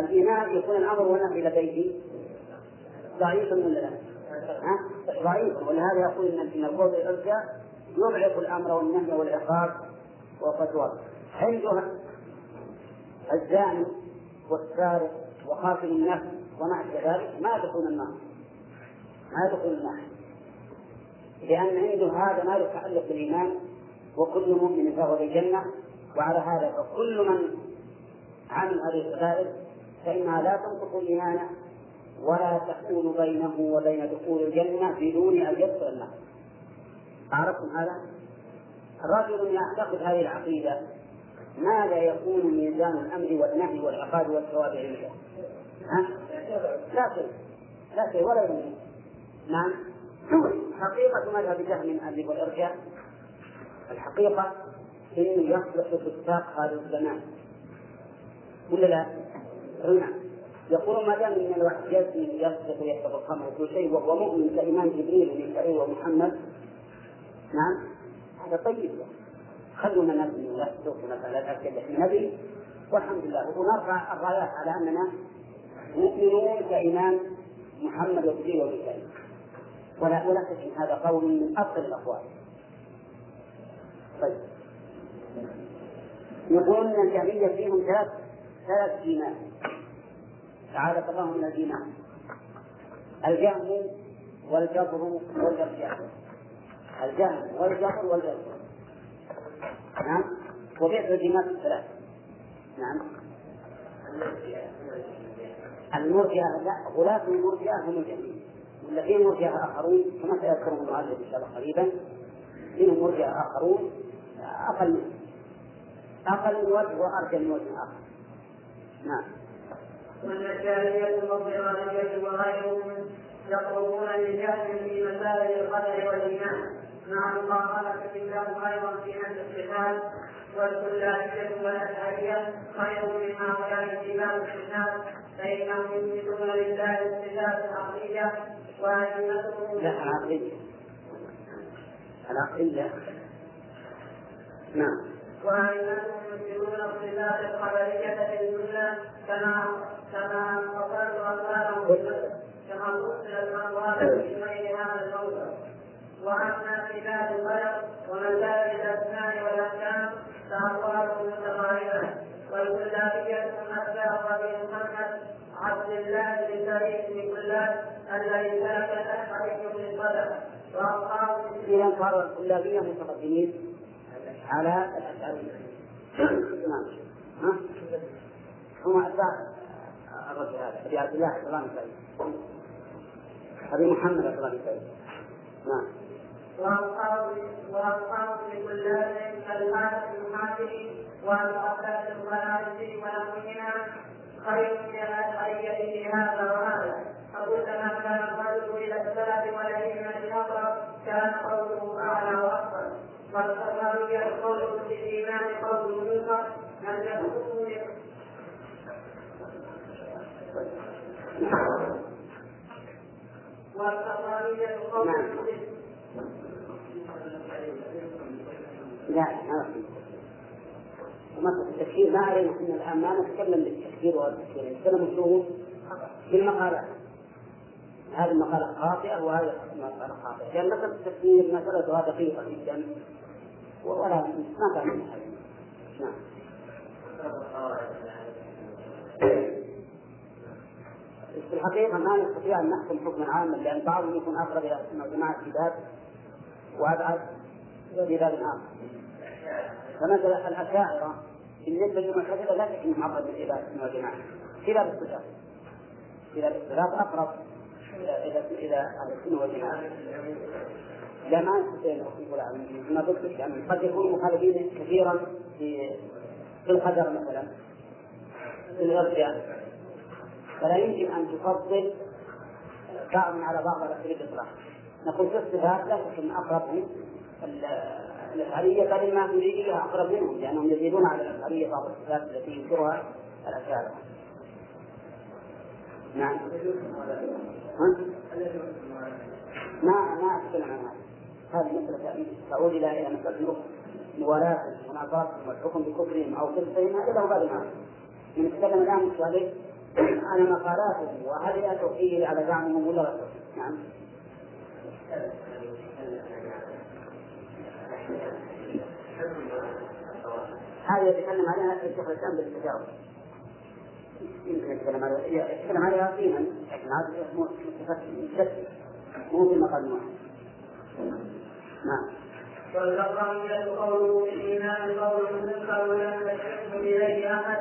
S1: الإيمان يكون الأمر والنهي لديه ضعيف ولا لا؟ ها؟ ضعيف ولهذا يقول إن القول بالارجاء يضعف الأمر والنهي والعقاب والفتوى عنده الزاني والسارق وقاتل النفس أشبه ذلك ما يدخلون النار ما يدخلون النار لأن عنده هذا ما يتعلق بالإيمان وكل مؤمن فهو بالجنة وعلى هذا فكل من عمل هذه الكبائر فإنها لا تنقص الإيمان ولا تكون بينه وبين دخول الجنة بدون أن يدخل النار عرفتم هذا؟ الرجل يعتقد هذه العقيدة ماذا يكون ميزان الأمر والنهي والعقاب والثواب عنده؟ ها؟ لا شيء لا شيء ولا يمكن نعم حقيقة مذهب جهل أبي والإرجاء الحقيقة إنه يصلح فساق هذا الزمان ولا لا؟ نعم يقول ما دام إن الواحد يزني يسرق ويشرب الخمر وكل شيء وهو مؤمن كإيمان جبريل وميكائيل ومحمد نعم هذا طيب. خلونا نبني ونسلك مثلا لا تاكد إحنا نبي والحمد لله. ونرفع الرايات على أننا مؤمنون كإيمان محمد وجبريل وميكائيل ولا ولا شك هذا قول من أفضل الأقوال. طيب. يقول إن الجهميه فيهم ثلاث ثلاث ايمان تعالى الله من الإيمان الجهم والجبر والإرجاء الجهم والجبر والإرجاء نعم. وبيع الجماع الثلاث. نعم. المرجئة لا غلاة المرجئة هم الجميع. في مرجئة آخرون كما سيذكرهم المؤلف إن شاء الله قريبا فيهم مرجئة آخرون أقل منهم. أقل من وجه وأرجى من وجه آخر. نعم.
S2: والمشارية المضطرانية وغيرهم يقربون لجهل في مسائل القدر والإيمان. مع مقارنة لهم أيضا في نفس الصفات والكلابية والأشعرية خير من هؤلاء الإمام الصفات فإنهم يثبتون لله الصفات العقلية وأئمتهم.
S1: لا العقلية. العقلية. نعم.
S2: وأئمتهم يثبتون الصفات الخبرية في الجملة كما كما فصلت أقوالهم كما فصل الأقوال في غير هذا الموضع واما صفات الخلق ومسائل الاسماء والاحكام فاقوالهم متقاربه والكلابيه اتباع ابي محمد عبد الله بن سعيد بن كلاب الذي سلك الحديث من القدر واصحاب
S1: إذا صاروا الكلابية متقدمين على نعم؟ هم أتباع الرجل هذا أبي عبد الله بن سعيد أبي محمد بن سعيد نعم.
S2: واصحاب لكلاب كالحارث المحاسن والعباس الخلائق ونحوهما خير من في هذا وهذا. فكلما كان الرجل إلى السلف والأئمة الاقرب كان قوله اعلى وافضل والخبريه قول بالايمان قول منكر لم يكن والخبريه قول
S1: لا ما في التكفير ما علينا إحنا الآن ما نتكلم بالتكفير والتكفير نتكلم شو بالمقالات هذه المقالة خاطئة وهذه المقالة خاطئة لأن مسألة التكفير مسألتها دقيقة جدا ولا ما نعم. في الحقيقة ما نستطيع أن نحكم حكما عاما لأن بعضهم يكون أقرب إلى جماعة الكتاب وأبعد إلى باب آخر فمثلا الأشاعرة بالنسبة للمعتزلة لا أنهم أقرب إلى من الجماعة في باب الصفات في أقرب إلى إلى إلى السنة والجماعة. لا ما أن نقول عنهم ما لك يعني قد يكونوا مخالفين كثيرا في في القدر مثلا في الغرفة فلا يمكن أن تفضل بعض على بعض على سبيل الإطلاق نقول في الصفات لا شك أن أقربهم الأشعرية بل الماتريدية أقرب منهم لأنهم يزيدون على الأشعرية بعض الصفات التي ينكرها الأشاعرة. نعم. ما ما أتكلم عن هذا. هذه مسألة تعود إلى إلى مسألة موالاة ونظرتهم والحكم بكفرهم أو كفرهم هذا له باب آخر. نتكلم الآن عليه على مقالاتهم وهل هي توحيد على زعمهم ولا لا؟ نعم. هذا يتكلم عليها الشيخ الإسلام بالتجاوز يمكن يتكلم عليها يتكلم عليها قيما لكن هذا مو في مقام واحد نعم.
S2: والبقرية قوله بالإيمان قول منكر ولم يشرك إليه أحد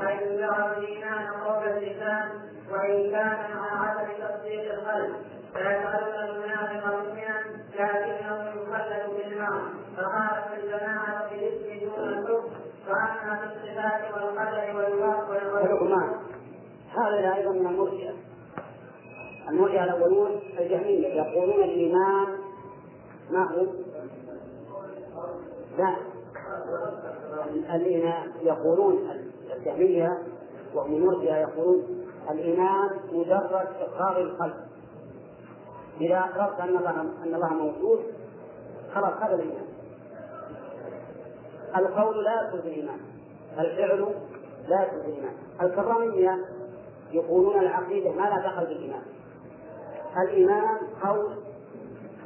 S2: حيث جعل الإيمان قول اللسان وإن كان مع عدم تصديق القلب فيجعلون المنافق مؤمنا لكنه يخلد بالنار فقالت الجماعة بالاسم دون الحكم وأما في الصفات والقدر والوصف
S1: هذا أيضا من المرجئة. المرجئة الأولون الجهمية يقولون الإيمان ما هو؟ لا. الإيمان يقولون الجهمية وهم المرجئة يقولون الإيمان مجرد إقرار القلب. إذا أقررت أن الله أن الله موجود خلاص هذا الإيمان. القول لا يدخل الإيمان. الفعل لا يدخل الإيمان. الكرامية يقولون العقيدة ما لا دخل بالإيمان. الإيمان قول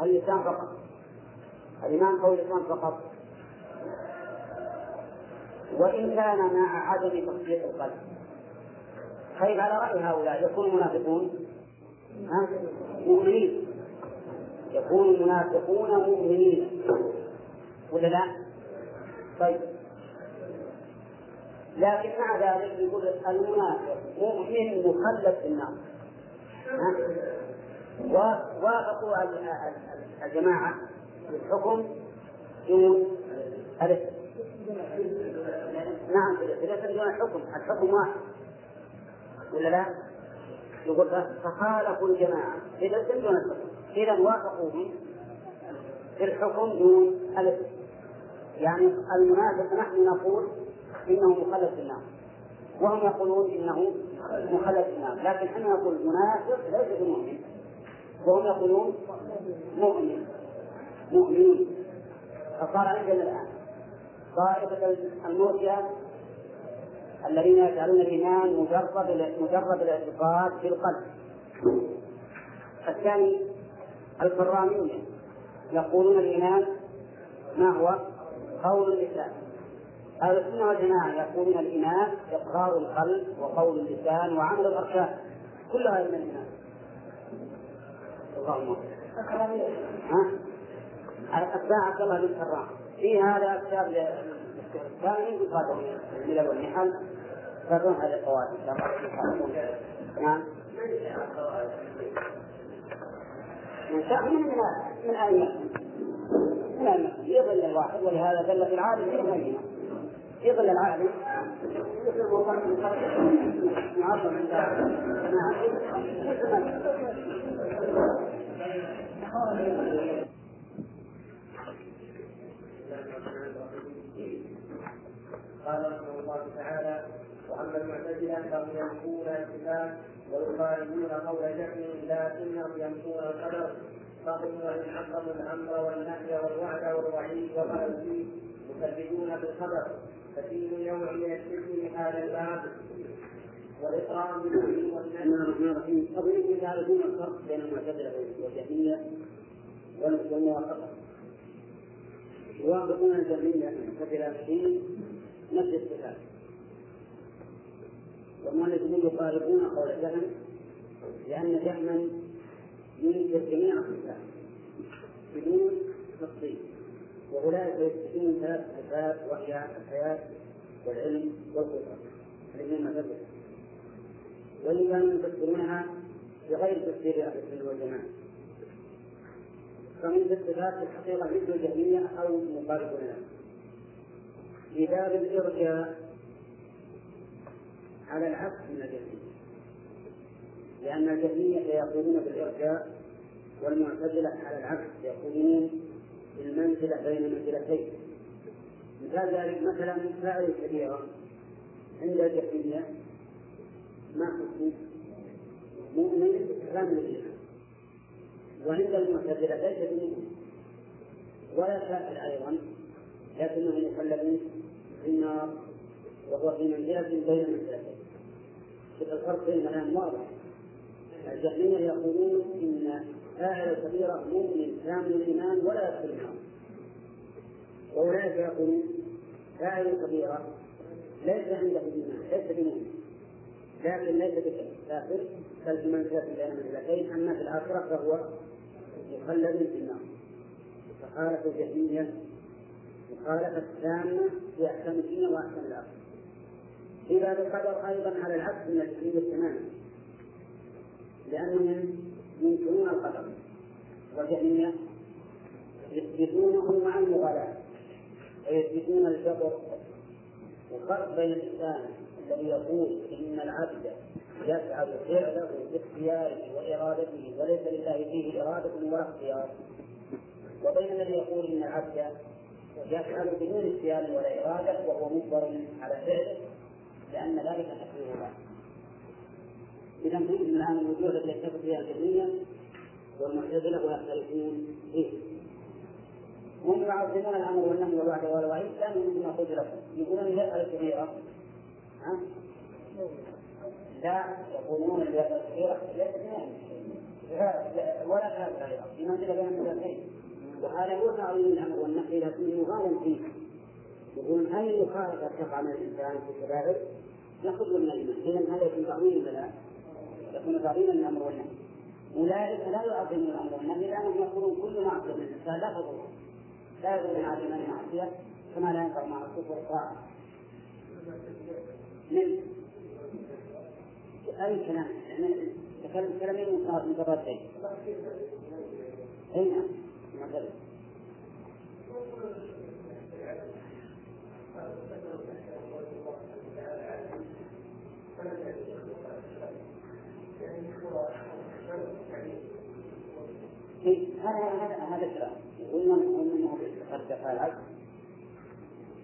S1: اللسان فقط. الإيمان قول اللسان فقط. وإن كان مع عدم تصديق القلب. طيب على رأي هؤلاء يكون منافقون؟ مؤمنين. يكون المنافقون مؤمنين. ولا لا؟ طيب. لكن مع ذلك يقول المنافق مؤمن مخلد في النار. وافقوا الجماعة. بالحكم دون نعم إذا دون الحكم الحكم واحد. ولا لا؟ يقول فخالفوا الجماعة. إذا دون الحكم. إذا وافقوا في الحكم دون الاسم يعني المنافق نحن نقول إنه مخلد في النار. وهم يقولون إنه مخلد في النار. لكن إحنا نقول منافق ليس بمؤمن. وهم يقولون مؤمن. مؤمنين فصار عندنا الآن طائفة المرجئة الذين يجعلون الإيمان مجرد مجرد الاعتقاد في القلب. الثاني الكرامية يقولون الإيمان ما هو؟ قول اللسان أهل السنة والجماعة يقولون الإيمان إقرار القلب وقول اللسان وعمل الأركان. كلها من الإيمان. اللهم ها؟ أتباع عبد الله بن سراء في هذا كتاب الثاني يقاتل من الأول. نحل فدون هذه القواعد. إن شاء الله. نعم. من شاء من من أئمة من أئمة يضل الواحد. ولهذا دل في العالم في الأئمة يضل العالم.
S2: قال رحمه الله تعالى وأما المعتزلة فهم ينفون الصفات ويخالفون قول جهل لكنهم ينفون القدر فهم وان حققوا الأمر والنهي والوعد والوعيد وما فيه يكذبون بالخبر ففيه نوع من الشرك هذا الباب والإقرار بالوحي والنهي.
S1: بسم الله الرحمن الرحيم. الفرق بين المعتزلة والجهمية والموافقة. يوافقون الجهمية المعتزلة في نفس الصفات. والمؤلفون يقاربون قول جهم لأن جهما ينكر جميع الصفات بدون تفصيل. وأولئك يثبتون ثلاث صفات وهي الحياة والعلم والقدرة. الاثنين المعتزلة واللي كانوا يفسرونها بغير تفسير أهل السنة والجماعة. فمن الصفات في الحقيقة مثل الجهمية أو مقارب لها. في باب الإرجاء على العكس من الجهمية. لأن الجهمية يقولون بالإرجاء والمعتزلة على العكس يقولون المنزلة بين منزلتين. مثال ذلك مثلا فاعل الكبيرة عند الجهمية ما حكم؟ مؤمن الإيمان. وعند المعتزلة ليس بمؤمن. ولا كافر أيضا. لكنه مخلد في النار وهو في منزلة بين منزلتين الفرق بين الآن واضح. الجهمية يقولون إن فاعل الكبيرة مؤمن كامل الإيمان ولا يدخل النار. وأولئك يقولون فاعل الكبيرة ليس عنده إيمان ليس بمؤمن. لكن ليس بكافر. بل بمنزلة بين منزلتين أما في الآخرة فهو مخلد في النار. فخالف الجهمية مخالفة تامة في أحكام الدنيا وأحكام في باب القدر أيضا على العكس من الجهمية تماما لأنهم ينكرون القدر والجهمية يثبتونه مع المغالاة ويثبتون الجبر وفرق بين الإنسان الذي يقول إن العبد يفعل فعله باختياره وإرادته وليس لله فيه إرادة ولا اختيار وبين الذي يقول إن العبد يفعل بدون اختيار ولا إرادة وهو مجبر على فعله لأن ذلك تقدير له إذا نريد الآن الوجوه التي يتفق فيها الجهمية والمعتزلة ويختلفون فيه هم يعظمون الأمر والنهي والوعد والوعيد لأنهم مثل ما قلت لكم. يقولون اليد الكبيرة ها؟ لا يقولون اليد الكبيرة ليست ولا كافر عليها في منزلة بين المنزلتين وهذا هو تعظيم الأمر والنهي لكنه غالب فيه. يقولون أي مخالفة تقع من الإنسان في الكبائر يخرج من الإيمان إذا هذا يكون تعظيم ولا يكون تعظيما للأمر والنهي. أولئك لا يعظمون الأمر والنهي لأنهم يقولون كل معصية من الإنسان لا تضر لا يضر مع الإيمان معصية كما لا ينفع مع الكفر والطاعة. من؟ أي كلام؟ يعني تكلم كلامين متضادين أي نعم. هذا هذا هذا كلام يقول من انه قد فعل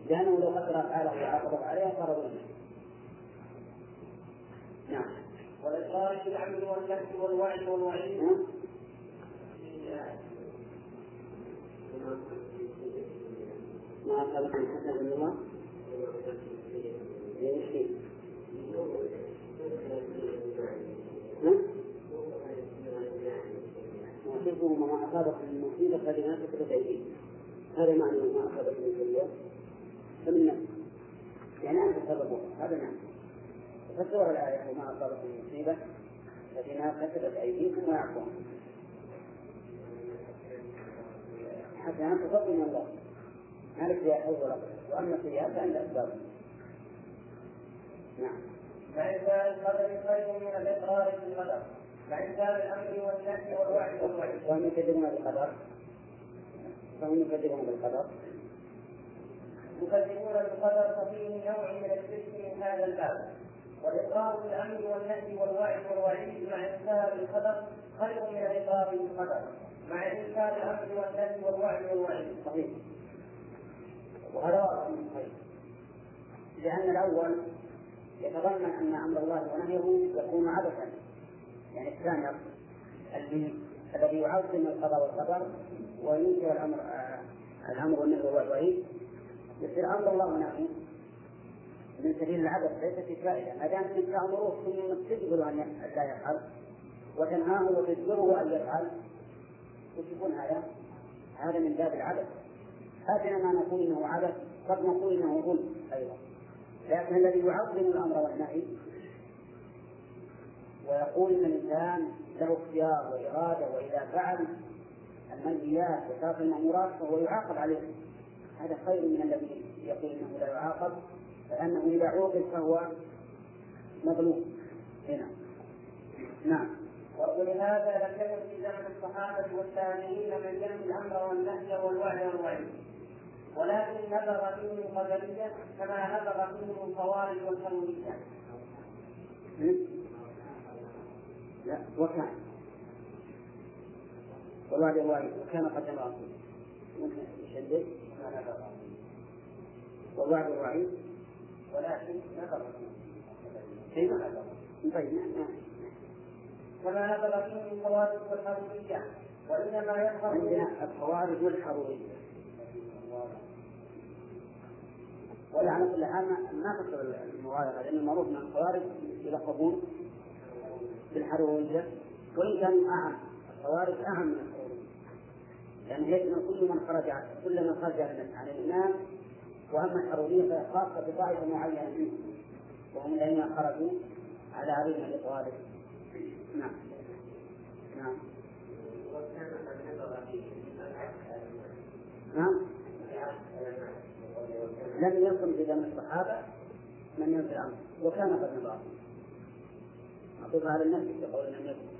S1: لأنه لو قدر افعاله وعاقبت عليها صار ظلما نعم
S2: والاقرار بالعمل والنفس والوعد والوعيد
S1: ما أصابكم حسنة من الله وحفظه ما أصابكم من مصيبة فبما كسبت أيديكم هذا معنى ما أصابكم من سيئة فمن نفسه يعني أنت سببها هذا معنى فسر الآية وما أصابكم من مصيبة فبما كسبت أيديكم ويعفو حتى أنت تفضل من الله. ما لك فيها حول ولا وأما السيئات فعند أسباب نعم.
S2: فإنكار القدر خير من الإقرار بالقدر فإنكار الأمر والنهي والوعد والوعيد
S1: وهم يكذبون بالقدر. فهم يكذبون بالقدر.
S2: يكذبون بالقدر ففيه نوع من الشرك من هذا الباب. والإقرار بالأمر والنهي والوعد والوعيد مع إنكار القدر خير من الإقرار بالقدر مع إنكار الأمر والنهي والوعد والوعيد.
S1: وهذا واضح من الخير لأن الأول يتضمن أن أمر الله ونهيه يكون عبثا. يعني الثاني الذي الذي يعظم القضاء والقدر وينكر الأمر آه الأمر والنهي والوعيد. يصير أمر الله ونهيه. من سبيل العبث ليس في فائدة. ما دام أنت تأمره ثم تجبر أن لا يفعل وتنهاه وتجبره أن يفعل وش يكون هذا؟ هذا من باب العبث. هذا ما نقول إنه عبث قد نقول إنه ظلم. أيضا لكن الذي يعظم الأمر والنهي ويقول إن الإنسان له اختيار وإرادة وإذا فعل المنهيات وترك المأمورات فهو يعاقب عليه. هذا خير من الذي يقول إنه لا يعاقب فانه إذا عوقب فهو مظلوم. هنا. نعم.
S2: ولهذا لم يكن في زمن الصحابة والتابعين من ينفي الأمر والنهي والوعد والوعيد. ولكن نبغ فيهم القدرية كما نبغ فيهم الخوارج والحرورية.
S1: لا وكان. والوعد والوعيد وكان قد نبغ ممكن يشدد والوعد والوعيد.
S2: ولكن نبغ
S1: فيهم طيب نعم.
S2: كما نبغ فيهم الخوارج والحرورية وإنما يظهر
S1: عندنا الخوارج والحرورية. وعلى كل حال ما تقصد المغالطة لأن المعروف من الخوارج يلقبون بالحرورية وإن كانوا أعم. الخوارج أعم من الحرورية. لأن يعني كل من خرج كل من خرج عن الإمام وأما الحرورية فهي خاصة بطائفة معينة منهم وهم الذين خرجوا على علي بن أبي طالب نعم. نعم. نعم. لم يكن في زمن الصحابة من ينفي الأمر وكان قد نظر أطلب على النفس يقول لم يكن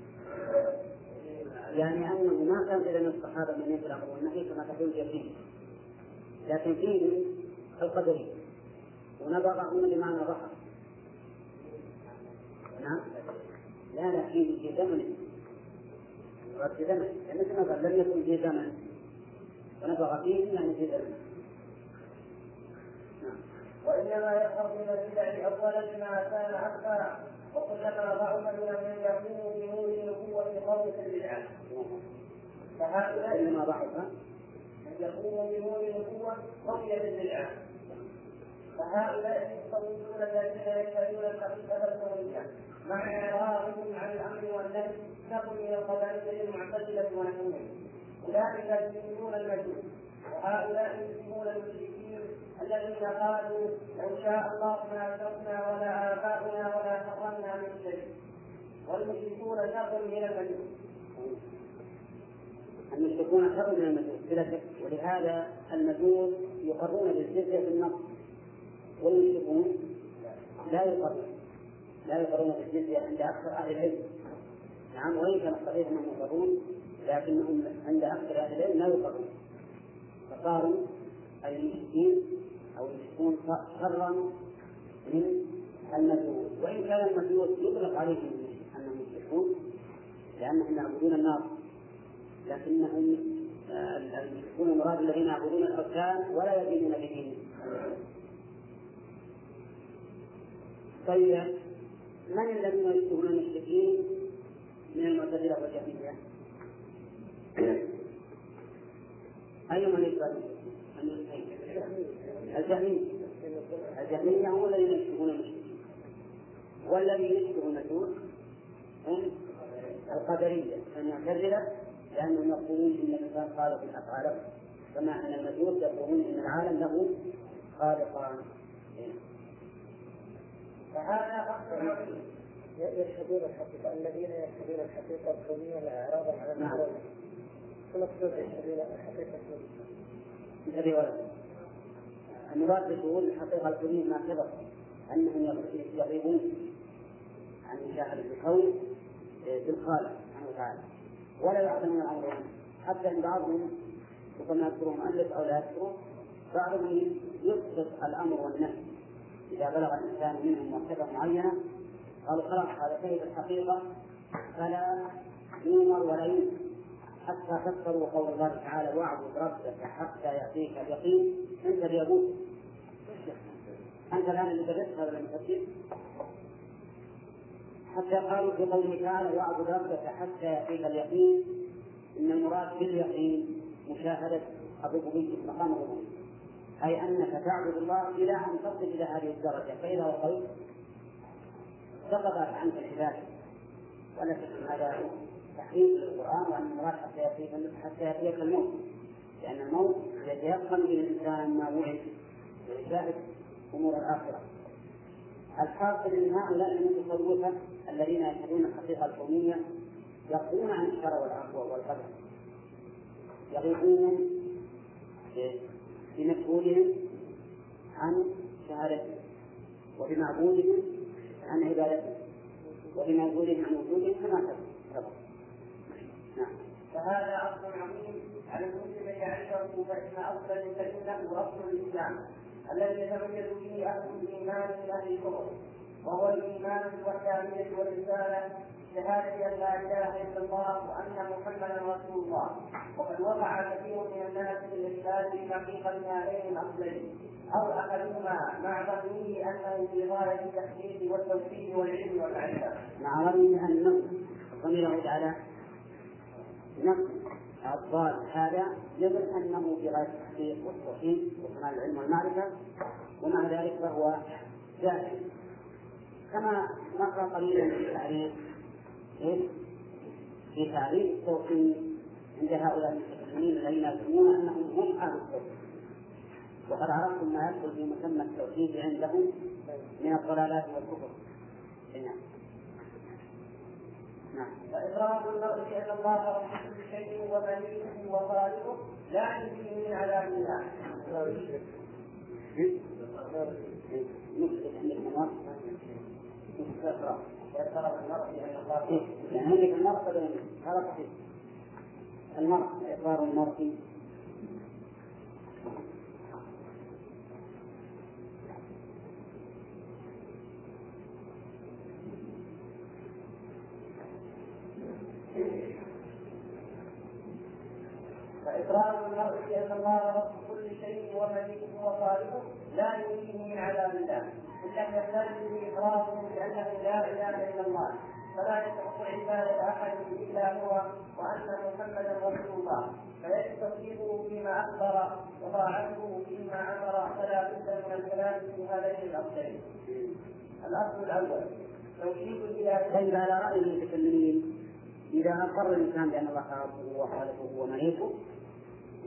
S1: يعني أنه ما كان في زمن الصحابة من ينفي الأمر والنهي كما تقول اليقين لكن فيه القدري. هنا بمعنى ظهر نعم. لا فيه في زمن. في زمن. يعني مثل ما قال لم يكن في زمن. ونبغ فيه يعني في زمن.
S2: وإنما يظهر من البدع أولا ما كان أكثر وكلما ضعف من يكون بنور النبوة قوم البدعة فهؤلاء
S1: إنما ضعف
S2: من يكون بنور النبوة قوي بالبدعة فهؤلاء يستوجبون الذين يشهدون الحقيقة الكونية مع إعراضهم عن الأمر والنهي نقل من القبائل المعتزلة ونحوهم أولئك يسلمون المجوس وهؤلاء يسلمون المشركين الذين قالوا لو شاء الله ما أشركنا ولا آباؤنا ولا حرمنا من شيء. والمشركون شر من المجوس
S1: المشركون شر من المجوس بلا شك. ولهذا المجوس يقرون بالجزية في النص. والمشركون لا يقرون. لا يقرون بالجزية عند أكثر أهل العلم. نعم وإن كان الصحيح أنهم يقرون لكنهم عند أكثر أهل العلم لا يقرون فصاروا المشركين أو يشركون شرا من المجوس وإن كان المجوس يطلق عليهم أنهم يشركون لأنهم يعبدون النار. لكنهم آه، المشركون المراد الذين يعبدون الأوثان ولا يدينون بدينهم طيب. من الذين يشبهون المشركين من المعتزلة والجهمية؟ أي من يشبه الجهمية. الجهمية هم الذين يشبهون المشركين. والذي يشبه المجوس هم القدرية المعتزلة لأنهم يقولون إن الإنسان خالق أفعاله. كما أن المجوس يقولون إن العالم له خالقان.
S3: فهذا عظيم يشهدون الحقيقة الذين يشهدون الحقيقة الكونية لا على المعروف شو مقصود يشهدون الحقيقة الكونية؟
S1: المراد بشهود الحقيقة الكونية ما سبق أنهم يغيبون عن مشاهدة الكون بالخالق سبحانه وتعالى. ولا يعلمون الأمر. حتى إن بعضهم ربما يذكره مؤلف أو لا يذكره بعضهم يسقط الأمر والنهي. إذا بلغ الإنسان منهم مرتبة معينة قالوا خلاص هذا شهد الحقيقة؟ فلا يؤمر ولا حتى فسروا قول الله تعالى واعبد ربك حتى يأتيك اليقين. أنت اليهود أنت الآن اللي بدأت هذا المفسر حتى قالوا في قوله تعالى واعبد ربك حتى يأتيك اليقين. إن المراد باليقين مشاهدة الربوبية مقام الربوبية أي أنك تعبد الله إلى أن تصل إلى هذه الدرجة. فإذا وصلت سقطت عنك العبادة. ولا شك هذا تحقيق للقرآن وأن المراد حتى يأتيك حتى يأتيك الموت. لأن الموت يتيقن به الإنسان ما وعد ويشاهد أمور الآخرة. الحاصل أن هؤلاء المتصوفة الذين يشهدون الحقيقة الكونية يقضون عن الشرع والعفو والقدر. يغيبون بمسؤولهم عن شهادتهم وبمعبودهم عن عبادتهم وبمعبودهم عن وجودهم كما سبق.
S2: نعم. فهذا أصل عظيم. على المسلم أن يعرفه فإن أصل فإنه أصل الإسلام الذي يتميز به أهل الإيمان من أهل الكفر وهو الإيمان بالوحدانية والرسالة شهادة أن لا إله إلا الله وأن محمدا رسول الله وقد وقع كثير من الناس في الإشكال في حقيقة هذين الأصلين أو أحدهما مع ظنه أنه في غاية التحديد والتوحيد والعلم والمعرفة.
S1: مع ظنه أنه ضميره على نفس هذا يظن أنه في غاية التحقيق والتوحيد وكمال العلم والمعرفة ومع ذلك فهو جاهل. كما مر قليلا في تعريف إيه؟ في تعريف التوحيد عند هؤلاء المتكلمين الذين يزعمون أنهم هم أهل التوحيد وقد عرفتم ما يدخل في مسمى التوحيد عندهم من الضلالات والكفر. نعم.
S2: نعم. فإقرار المرء بأن الله رب كل شيء ومليكه وخالقه لا ينجيه من عذاب الله.
S1: نقصد عندك يعني عندك المرء هذا صحيح المرء إقرار المرء
S2: فإقرار المرء بأن الله رب كل شيء ومليكه وخالقه لا يريده من عذاب الله. إلا يحتاج به إقراره بأنه لا إله إلا الله فلا يستحق عبادة أحد إلا هو وأن محمدا رسول الله فيجب تصديقه فيما أخبر وطاعته فيما أمر فلا بد من الكلام في هذين الأصلين. الأصل الأول توحيد الإلهية.
S1: طيب على رأي المتكلمين إذا أقر الإنسان بأن الله خالقه وخالقه ومليكه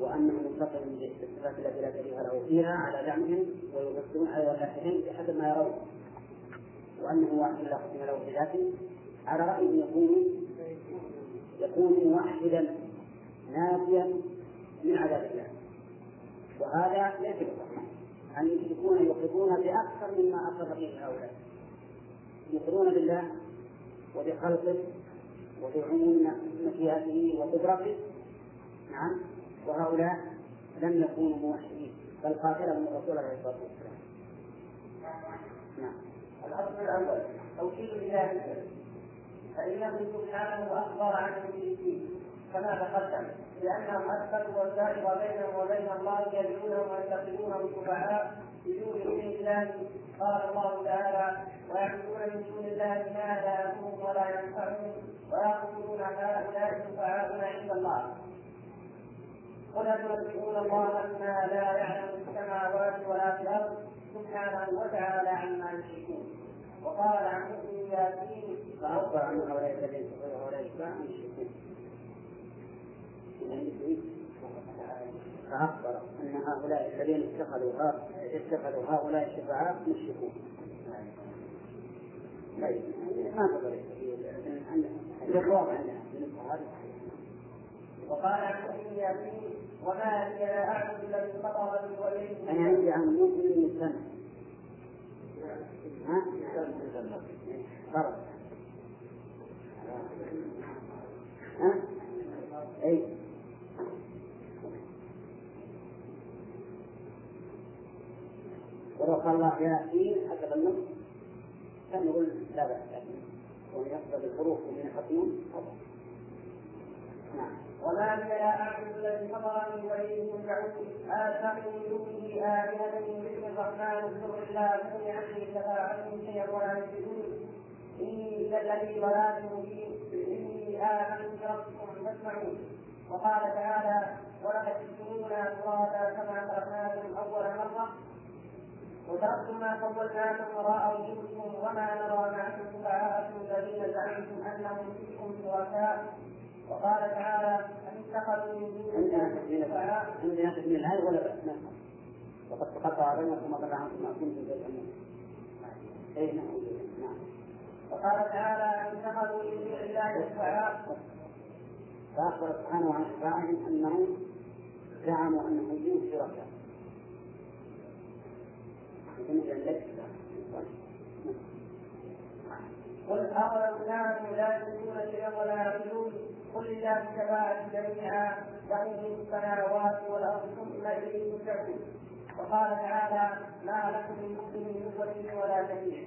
S1: وأنه متصل بالصفات التي لا شريك له فيها على زعمهم ويفسرون على ولاحهم بحسب ما يرون. وأنه واحد لا قسم له بذاته على رأي يكون يكون موحدا نافيا من عذاب الله. وهذا ليس بصحيح. أن يشركون يقرون بأكثر مما أقر به هؤلاء. يقرون بالله وبخلقه وبعموم مشيئته وقدرته. نعم. وهؤلاء لم يكونوا موحدين بل قاتلهم الرسول عليه الصلاة والسلام. نعم.
S2: الأصل الأول توحيد الله فإنه سبحانه أخبر عن المشركين كما تقدم لأنهم أثبتوا والفارق بينهم وبين الله يدعونهم ويتخذونهم شفعاء بدون دون الله. قال الله تعالى ويعبدون من دون الله ما لا يضرهم ولا ينفعهم ويقولون هؤلاء شفعاؤنا عند الله. قل تنبئون الله بما لا يعلم السماوات ولا في الأرض. سبحانه وتعالى عما يشركون. وقال عن مؤمن ياسين
S1: فأخبر عن هؤلاء الذين كفروا هؤلاء الإسلام يشركون فأخبر أن هؤلاء الذين اتخذوا اتخذوا هؤلاء الشفعاء مشركون. طيب ما تقدر الجواب عندنا
S2: وقال عن ياسين وما لي لا اعبد الذي فطرني وإليه.
S1: أنا عندي عن مؤمن السنة. ها؟ فرق ها؟ أي. ولو قال الله ياسين حسب النص كان نقول لا بأس. كون يقصد الحروف من حكم. نعم.
S2: لي لا اعبد الذي فطرني واليه يرجعون اتخذ من دونه الهه من ذكر الرحمن اذكر الله كل عني شفاعتهم شيئا ولا يشركون اني الذي ضلال مبين اني امنت بربكم فاسمعون وقال تعالى ولقد جئتمونا فرادا كما خلقناكم اول مره وتركتم ما خولناكم وراء وجوهكم وما نرى معكم شفعاءكم الذين زعمتم انهم فيكم شركاء وقال تعالى ان اتخذوا من دون الله شفعاء
S1: عندنا تكميل الآية ولا بأس وقد تقطع بينكم وضل عنكم ما كنتم تزعمون أي نعم نعم.
S2: وقال تعالى ان اتخذوا من دون الله شفعاء
S1: فأخبر سبحانه عن شفاعهم أنهم زعموا أنهم فيهم شركاء أن
S2: قل أولو كانوا لا يجدون شيئا ولا يعقلون قل لله الشفاعة جميعا ملك السماوات والأرض ثم إليه ترجعون. وقال تعالى ما لكم من مسلم من ولي ولا شفيع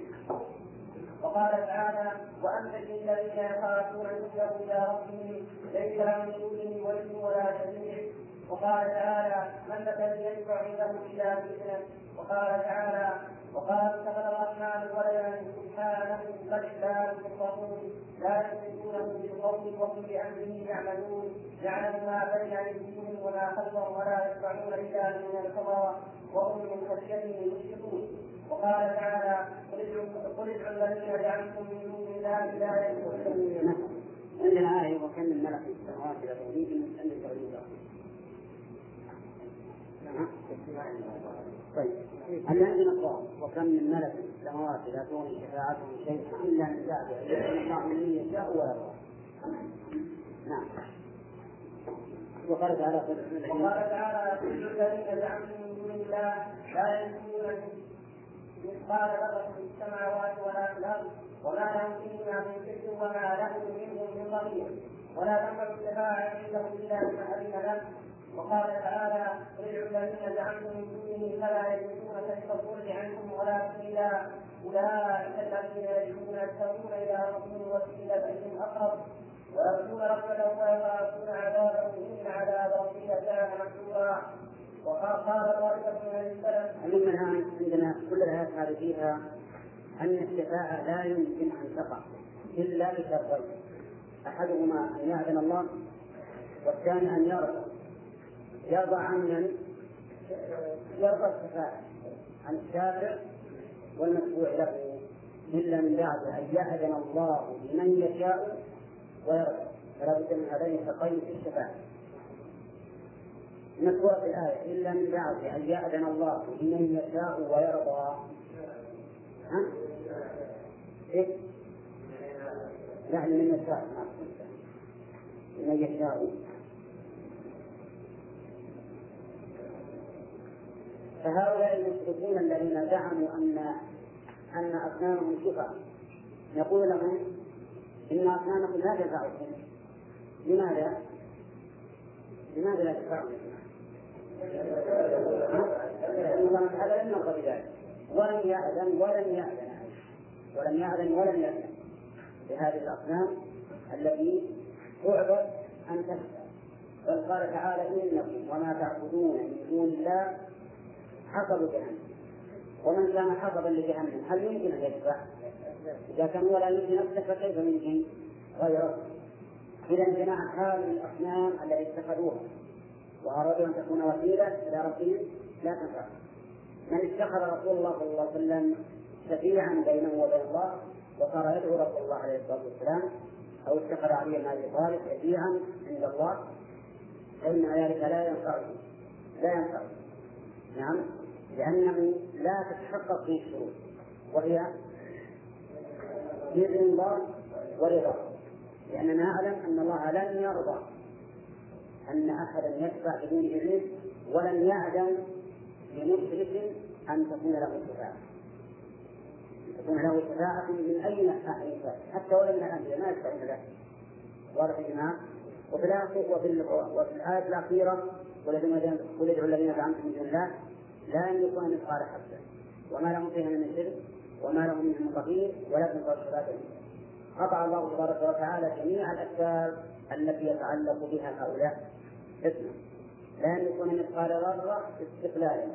S2: وقال تعالى وأنزل للذين يخافون يسجدوا إلى ربهم ليس لهم من دونه ولي ولا شفيع وقال تعالى من الذي يشفع عنده إلا بإذنه وقال تعالى وقال اتخذ الرحمن ولدا سبحانه بل عباد مكرمون لا يشركونه بالقول وهم بامره يعملون يعلم ما بين ايديهم وما خلفهم ولا يسمعون الا من الكبر وهم من خشيته مشركون وقال تعالى قل ادعوا الذين زعمتم من دون الله لا يشركون
S1: عندنا آية وكم من في السماوات لا تغنيهم أن تغني طيب هل عندنا سؤال وكم من ملك في السماوات لا تغني شفاعتهم شيئا الا من بعد الله من يشاء ويرضى نعم وقال تعالى
S2: وقال تعالى كل الذين من دون الله لا يملكون مثقال ذرة في السماوات ولا في الأرض وما لهم فيهما من شرك وما له منهم من ظهير ولا تنفع الشفاعة عنده إلا من أذن له. وقال تعالى ادعوا الذين زعمتم من دونه فلا يملكون كشف الضر عنكم ولا سبيلا. أولئك الذين يدعون يبتغون إلى ربهم الوسيلة ايهم أقرب. ويرجون ربهم ويخافون عذابه إن عذاب ربك كان محذورا. وقال قال طائفة من السلف
S1: الآن عندنا كل الآيات هذه فيها أن الشفاعة لا يمكن أن تقع إلا بشرطين. أحدهما أن يأذن الله والثاني أن يرضى يرضى عن من؟ يرضى الشفاعة عن الشافع والمتبوع له. إلا من بعد أن يأذن الله لمن يشاء ويرضى فلا بد من هذين الشقين في الشفاعة نقرأ في الآية. إلا من بعد أن يأذن الله لمن يشاء ويرضى. ها؟ إيه؟ لا لمن يشاء لمن يشاء فهؤلاء المشركين الذين زعموا أن أن أصنامهم شفاء نقول لهم إن أصنامكم لا تنفعكم لماذا؟ لماذا لا تنفعكم؟ لأن لم يرضى بذلك ولم يأذن ولم يأذن. ولم يأذن ولم يأذن. بهذه الأصنام التي تعبد أن تشفى بل قال تعالى إنكم وما تعبدون من دون الله حصب جهنم ومن كان حصبا لجهنم هل يمكن أن يشفع؟ إذا كان ولا يمكن نفسه فكيف يمكن غيره؟ إذا امتناع حال الأصنام التي اتخذوها وأرادوا أن تكون وسيلة إلى ربهم لا تنفع من اتخذ رسول الله صلى الله عليه وسلم شفيعا بينه وبين الله وصار يدعو رسول الله عليه الصلاة والسلام أو اتخذ علي بن أبي طالب شفيعا عند الله فإن ذلك لا ينفعه لا ينفعه. نعم لأنه لا تتحقق فيه الشروط وهي بإذن الله ورضاه لأننا نعلم أن الله لن يرضى أن أحدا يشفع بدون إذنه ولم يعدم لمشرك أن تكون له شفاعة. تكون له شفاعة من أي ناحية حتى من الأنبياء ما يشفعون له واضح يا جماعة؟ وفي الآخر وفي الآية الأخيرة قل ادعوا الذين زعمتم من دون الله لا يملكون مثقال حبة وما لهم فيها من شرك وما لهم من ظهير ولا تنفع الصلاة قطع الله تبارك وتعالى جميع الأسباب التي يتعلق بها هؤلاء. اسمع. لا يملكون مثقال ذرة استقلالا.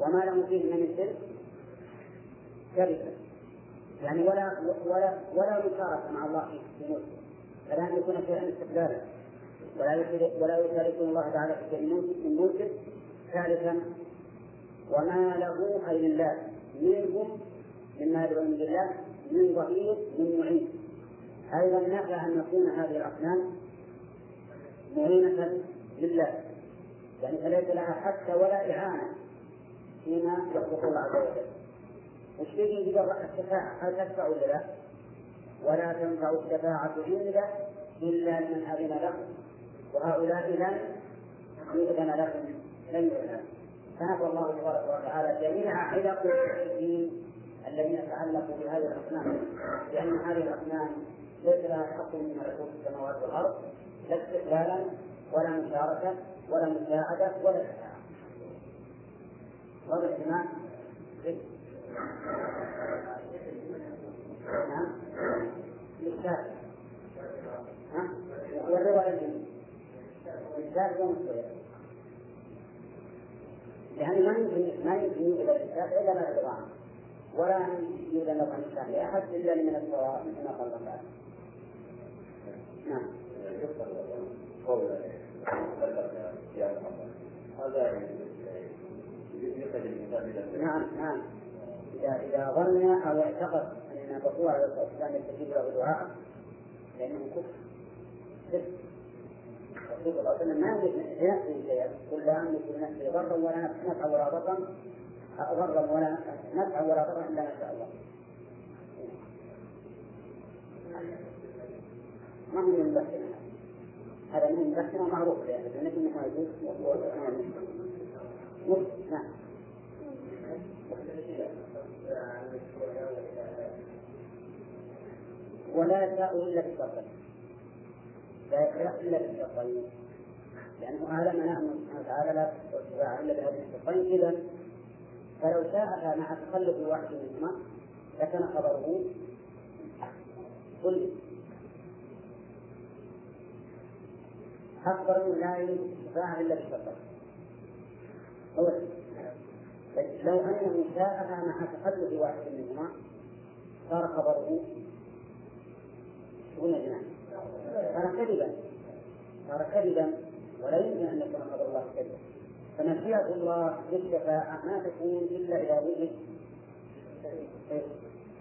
S1: وما لهم فيه من شرك شركة يعني ولا ولا ولا مشاركة مع الله في ملكه فلا يملكون شيئا استقلالا. ولا ولا يشاركون الله تعالى في شيء من ملكه ثالثا. وما له أي لله منهم مما يدعون من الله من ظهير من معين. أيضا نفى أن يكون هذه الأصنام معينة لله. يعني فليس لها حتى ولا إعانة فيما يخلق الله عز وجل. وش في الشفاعة هل تشفع ولا لا؟ ولا تنفع الشفاعة عنده إلا لمن أذن له وهؤلاء لم يؤذن لهم لم يؤذن فنفى الله تبارك وتعالى جميع علق المشركين الذين يتعلقوا بهذه الأصنام. لأن هذه الأصنام ليس لها حق من ملكوت السماوات والأرض لا استقلالا ولا مشاركة ولا مساعدة ولا شفاعة. واضح يا نعم للشافعي ها والرضا للجميع للشافعي ومسلم يعني ما يمكن ما يمكن يوجد الشافعي الا ما يرضى ولا يوجد نظر الشافعي احد الا لمن مثل ما قال الله نعم هذا نعم نعم. إذا ظن أو اعتقد أن الرسول عليه الصلاة والسلام يستجيب له دعاء لأنه كفر. الرسول صلى الله عليه وسلم ما يملك لنفسه شيئا. قل لا أملك لنفسي ضرا ولا نفعا ولا ضرا. ضرا ولا نفعا ولا ضرا إلا ما شاء الله. ما هو من بحثنا؟ هذا من بحثنا معروف لأن النبي ما يجوز نعم. ولا يشاء إلا بالشرطين لا يشاء إلا بالشرطين لأنه أعلمنا أنه سبحانه وتعالى لا تشفع إلا بهذه الشرطين إذا فلو شاء مع تخلف واحد منهما لكان خبره كل أخبر لا يشفع إلا بالشرطين لو أنه شاءها مع تخلف واحد منهما صار خبره شغل جنان صار كذبا. صار كذبا. ولا يمكن أن يكون خبر الله كذبا. فمشيئة الله للشفاعة ما تكون إلا إذا وجد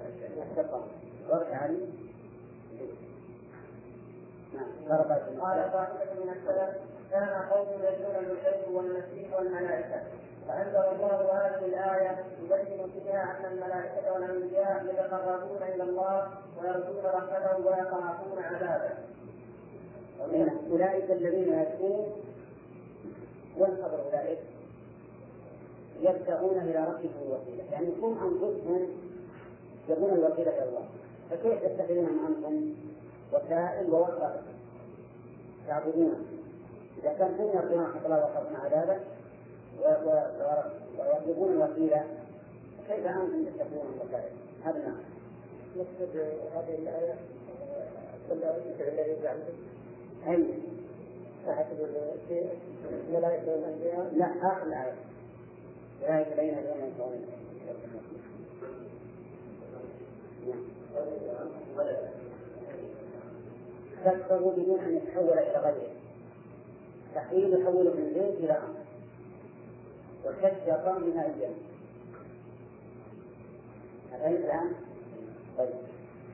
S1: الشفاعة واضح علي؟ قال طائفة من السلف كان قوم يدعون الحج والمسيح والملائكة. فأنزل الله هذه الآية يبين فيها أن الملائكة والأنبياء يتقربون إلى الله ويرجون رحمته ويخافون عذابه. أولئك الذين يدعون وانتظر أولئك يبتغون إلى ربهم الوسيلة، يعني هم أنفسهم يبون الوسيلة إلى الله، فكيف تتخذون أنتم وسائل ووسائل. تعبدون. إذا كان هم يرجون رحمة الله ويخافون عذابه ويطلبون الوسيلة كيف أنتم تتقون الوسائل؟ هذا نعم.
S3: نقصد هذه الآية كل الذي زعمتم
S1: أي.
S3: فحسب الملائكة والأنبياء
S1: لا آخر الآية. أولئك الذين يدعون ينفعون كفروا بدون أن يتحول إلى غيره. تحويل يحوله من زيت إلى أمر. والشك من الجنة أفهمت الآن؟ طيب.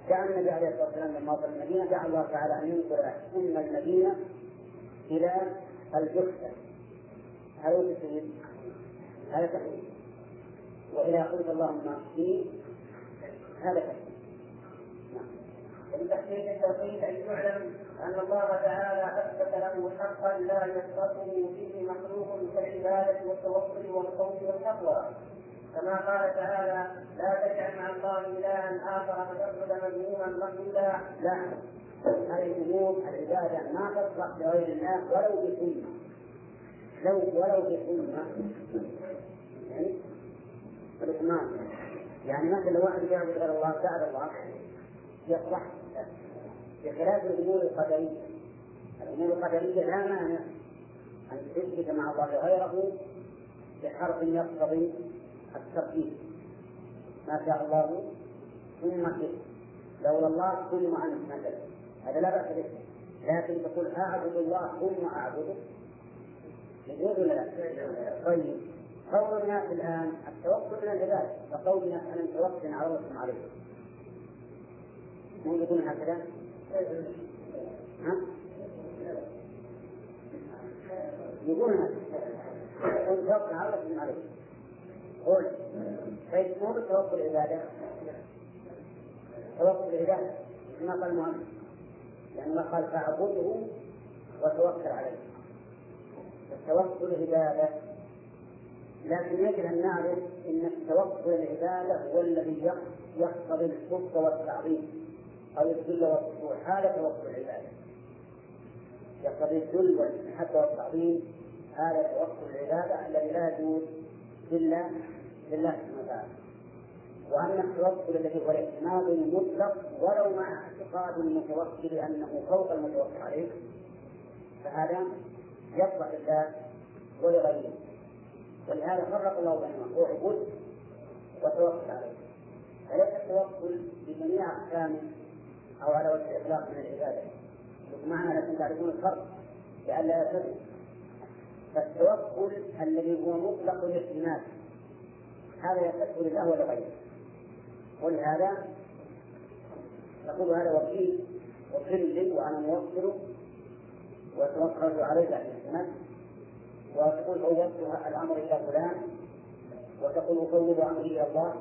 S1: كأن النبي عليه الصلاة والسلام لما وصل المدينة دعا الله تعالى أن ينقل أم المدينة إلى الجحفة هذا تسليم هذا تحويل وإذا قلت اللهم فيه هذا تحويل
S2: ومن تحقيق التوحيد أن يعلم أن الله تعالى أثبت له حقا لا يسقطه فيه مخلوق كالعبادة والتوكل والخوف والتقوى. كما قال تعالى لا تجعل مع الله إلها آخر فتقعد مذموما مخلولا
S1: لا هذه الأمور العبادة ما تصلح لغير الله ولو بسنه لو ولو بسنه يعني؟ الإتمام يعني مثلا واحد يعبد غير الله بعد الله يصلح بخلاف الأمور القدرية. الأمور القدرية لا مانع أن تشرك مع الله غيره بحرف يقتضي الترتيب. ما شاء الله ثم كذب لولا الله ثم عنه مثلا. هذا لا بأس به. لكن تقول أعبد الله ثم أعبده؟ يجوز ولا لا؟ طيب. قول الناس الآن التوكل من العباد. فقولنا أنا متوكل على الله عليه مو يقولون هكذا؟ ها؟ يقولون هكذا متوكل على الله عليه قول. طيب مو بالتوكل عبادة توكل عبادة كما قال المؤلف. لأن الله قال فاعبده وتوكل عليه. التوكل عبادة لكن يجب أن نعرف أن التوكل العبادة هو الذي يقتضي الحب والتعظيم. أو الذل والخشوع هذا توكل العبادة. يقتضي الذل والمحبة والتعظيم هذا توكل العبادة الذي لا يجوز إلا لله سبحانه وتعالى. وأما التوكل الذي هو الاعتماد المطلق ولو مع اعتقاد المتوكل أنه فوق المتوكل عليه فهذا يصلح لله ولغيره. ولهذا فرق الله بينهما اعبد وتوكل عليه. فليس التوكل بجميع اقسامه أو على وجه الإطلاق من العبادة. معنى لكم تعرفون الفرق لئلا يرتبط فالتوكل الذي هو مطلق الاعتماد هذا يصح لله ولغيره ولهذا نقول هذا وكيل وكيل لي وأنا موكل وتوكلت عليه بعد الاعتماد وتقول فوضت الأمر إلى فلان وتقول افوض امري إلى الله.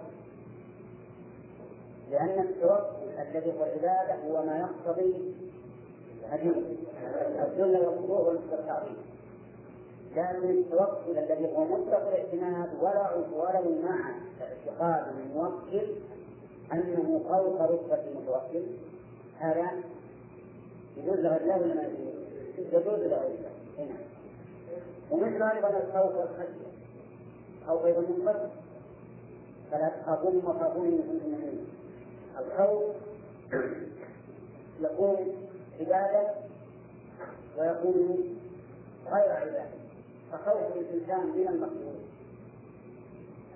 S1: لأن التوكل الذي هو العبادة هو ما يقتضي الذل والخضوع والتعظيم لكن التوكل الذي هو مطلق الاعتماد ولا ولو مع اعتقاد الموكل أنه فوق رتبة المتوكل هذا يجوز له الله ولا ما يجوز؟ له نعم. ومثل أيضا الخوف والخشية. خوف أيضا منقسم فلا تخافون وخافون من المؤمنين الخوف يكون عبادة ويكون غير عبادة. فخوف الإنسان من المخلوق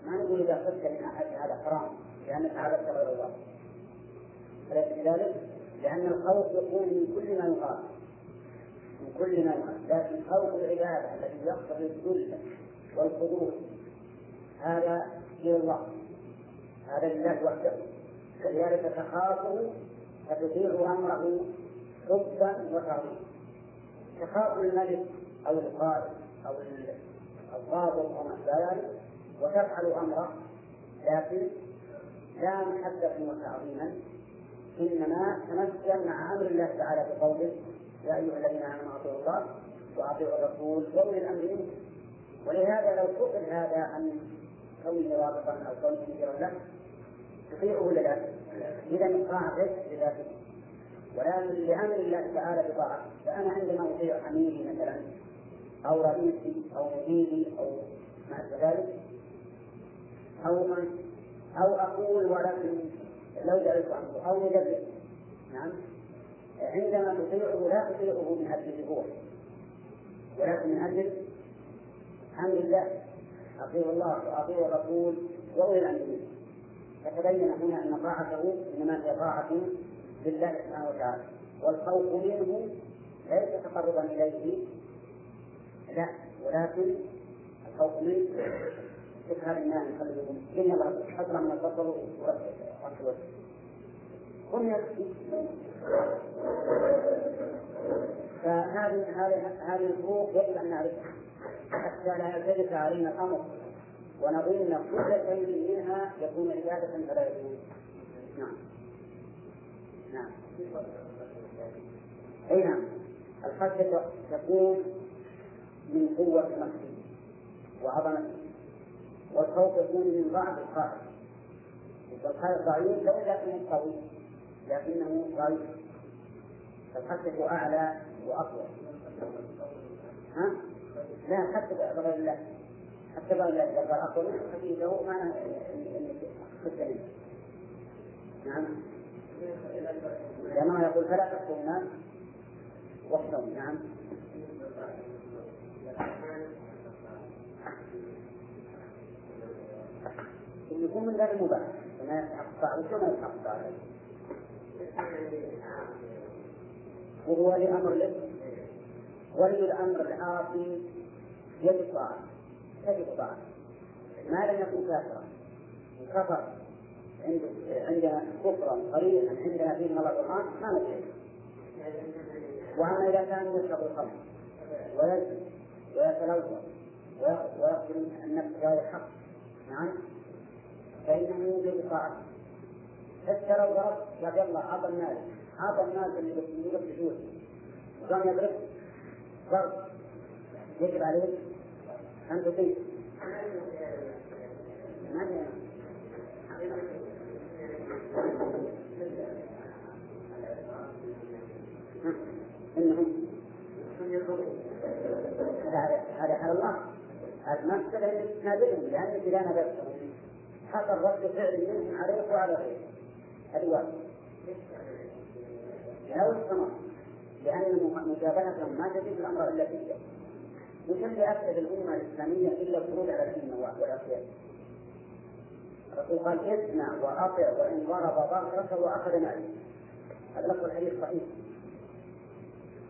S1: ما نقول إذا خفت من أحد هذا حرام لأنك عبدت غير الله. أليس كذلك؟ لأن الخوف يكون من كل ما يقال. من كل ما لكن خوف العبادة الذي يقتضي الذل والخضوع هذا إلى الله هذا لله وحده. كذلك تخافه فتطيع أمره حبا وتعظيما تخاف الملك أو القائد أو الضابط أو ما ذلك وتفعل أمره لكن لا محبة وتعظيما. إنما تمثل مع أمر الله تعالى بقوله يا أيها الذين آمنوا أطيعوا الله وأطيعوا الرسول وأولي الأمر منكم. ولهذا لو فقد هذا عن كونه رابطا أو كونه مديرا له تطيعه ولا لا؟ إذا طاعته لذاته. ولكن لأمر الله تعالى بطاعته. فأنا عندما أطيع أميري مثلا أو رئيسي أو مديري أو مع كذلك خوفا أو أقول ولكن لو جعلت عنه أو يدبر نعم. عندما تطيعه لا تطيعه من أجل هو ولكن من أجل أمر الله. أطيعوا الله وأطيعوا الرسول وأولي الأمر فتبين هنا أن طاعته إنما هي طاعة لله سبحانه وتعالى. والخوف منه ليس تقربا إليه. لا ولكن الخوف منه. شوف هذا الماء نخليه يلا حضره من ورفع قم يكفي فهذه هذه هذه الفروق يجب أن نعرفها. حتى لا يلتبس علينا الأمر. ونظن كل شيء منها يكون عبادة فلا يكون نعم. نعم. أي نعم. الخشية تكون من قوة نفسه وعظمته والخوف يكون من ضعف الخائف. والخائف ضعيف لو لكنه قوي لكنه ضعيف. فالخشية أعلى وأقوى. ها؟ لا حتى بغير الله. حتى قال أقوى منه خشيته معنى خشية نعم. لأنه يقول فلا تخشوا الناس واخشوا نعم يكون من باب المباح فما يستحق وشو ما يستحق وهو لأمر لك ولي الأمر العاصي طاعة تجب طاعة ما لم يكن كافرا. كفر عندنا كفرا صريحا عندنا فيه من القرآن ما نشرك وأما إذا كان يشرب الخمر ويزني ويتلوث ويقتل النفس بغير حق نعم فإنه يوجد طاعته. حتى لو ضرب قال يلا أعطى الناس أعطى الناس اللي يلبسون وقام يضرب ضرب. يجب عليه أن تطيع انهم هذا على الله. هذا ما تستدعي تنادلهم لانك اذا نادلتهم حصل رد فعل منهم عليك وعلى غيرك. هذه واحدة أو الثمر لأن مجابهتهم ما تزيد الأمر إلا فيه وكم لأفسد الأمة الإسلامية إلا الخروج على دين والعصيان الرسول قال اسمع وأطع وإن ضرب ظهرك وأخذ معي هذا لفظ الحديث صحيح.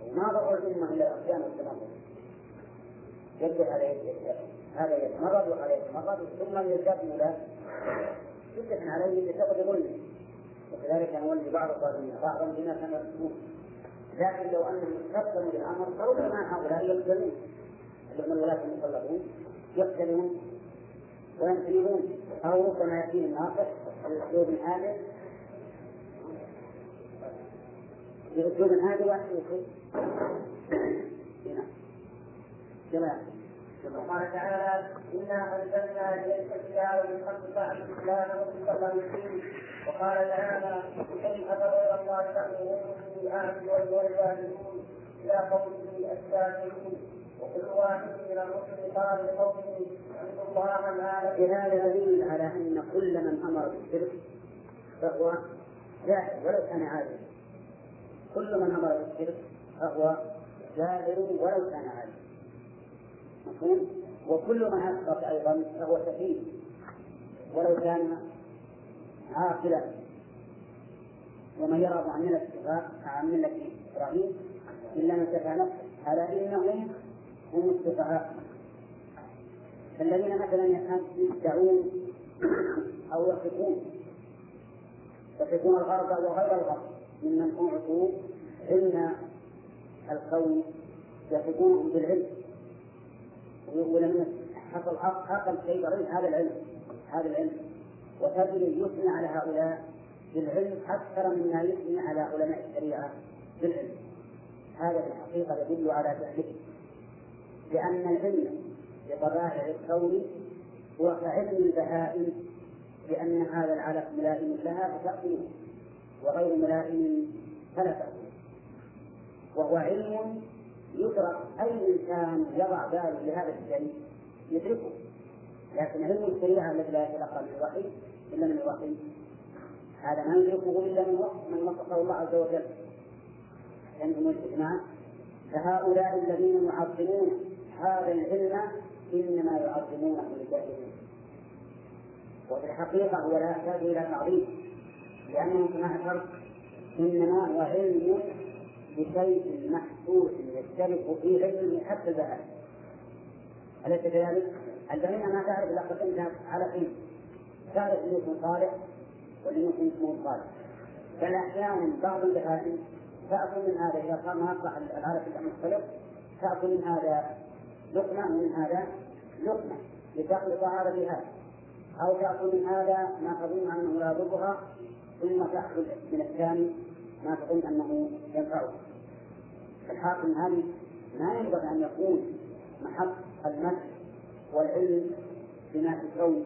S1: وما ضر الأمة إلا العصيان والتنمر يجب عليه هذا يتمرد وهذا يتمرد ثم يزداد مولاة شدة عليه بسبب ظلمه وكذلك نولي بعض الظالمين بعضا بما كانوا لكن لو أنهم استقبلوا بالامر فربما هؤلاء يقتلون هم الولاة المسلطون يقتلون وينفذون أو ربما ياتيهم الناصح باسلوب هادئ باسلوب هادئ ويحكي نعم. جماعة.
S2: وقال تعالى إنا أنزلنا إليك الكتاب بالحق الله مصدقا للدين وقال تعالى كيف غير الله تأمرون بالعهد والوالدون. إلى قوله السابقين وكل واحد من الرسل قال لقومه اعبدوا الله ما
S1: بهذا دليل على أن كل من أمر بالشرك فهو جاهل ولو كان عالما كل من أمر بالشرك فهو جاهل ولو كان عالما مفهوم؟ وكل من أسقط أيضا فهو سفيه ولو كان عاقلا ومن يرغب عن ملة إبراهيم إلا من سفه نفسه ألا إنهم هم السفهاء. فالذين مثلا يدعون أو يصفون يصفون الغرب وغير الغرب ممن أعطوا علم الكون يصفونهم بالعلم. ولم حصل حصل شيء غير هذا العلم هذا العلم. وتجد يثنى على هؤلاء بالعلم أكثر مما يثني على علماء الشريعة بالعلم. هذا في الحقيقة يدل على جهله لأن العلم بطبائع الكون هو كعلم البهائم لأن هذا العلف ملائم لها فتأكله وغير ملائم فلا وهو علم يدرك أي إنسان يضع باله لهذا الشيء يدركه. لكن علم الشريعة الذي لا يتلقى من الوحي إلا من الوحي هذا ما يدركه إلا من من وفقه الله عز وجل. عندهم الاستثناء فهؤلاء الذين يعظمون هذا العلم إنما يعظمونه لجاهلين وفي الحقيقة هو لا يحتاج إلى تعظيم لأنه كما ذكرت إنما هو علم بشيء محسوس يشترك في علمه حتى البهائم أليس كذلك؟ البهيمة ما تعرف إلا قسمتها على حين. تعرف اللي يكون صالح واللي يكون اسمه صالح. بل أحيانا بعض البهائم تأكل من هذا إذا صار ما أصبح العارف اللحم مختلف تأكل من هذا لقمة ومن هذا لقمة لتخلط هذا بهذا أو تأكل من هذا ما تظن أنه لا يضرها ثم تأكل من الثاني ما تظن أنه ينفعها الحاكم هذه ما ينبغي أن يكون محط المدح والعلم بما في الكون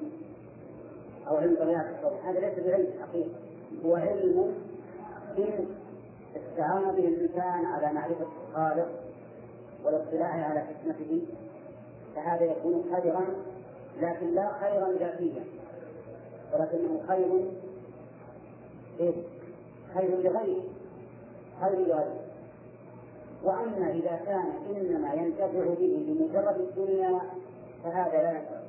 S1: أو علم طبيعة الكون. هذا ليس بعلم حقيقة هو علم إن استعان به الإنسان على معرفة الخالق والاطلاع على حكمته فهذا يكون خيرا لكن لا خيرا ذاتيا. ولكنه خير إيه؟ خير لغيره خير لغيره. وأما إذا كان إنما ينتفع به لمجرد الدنيا فهذا لا ينفع.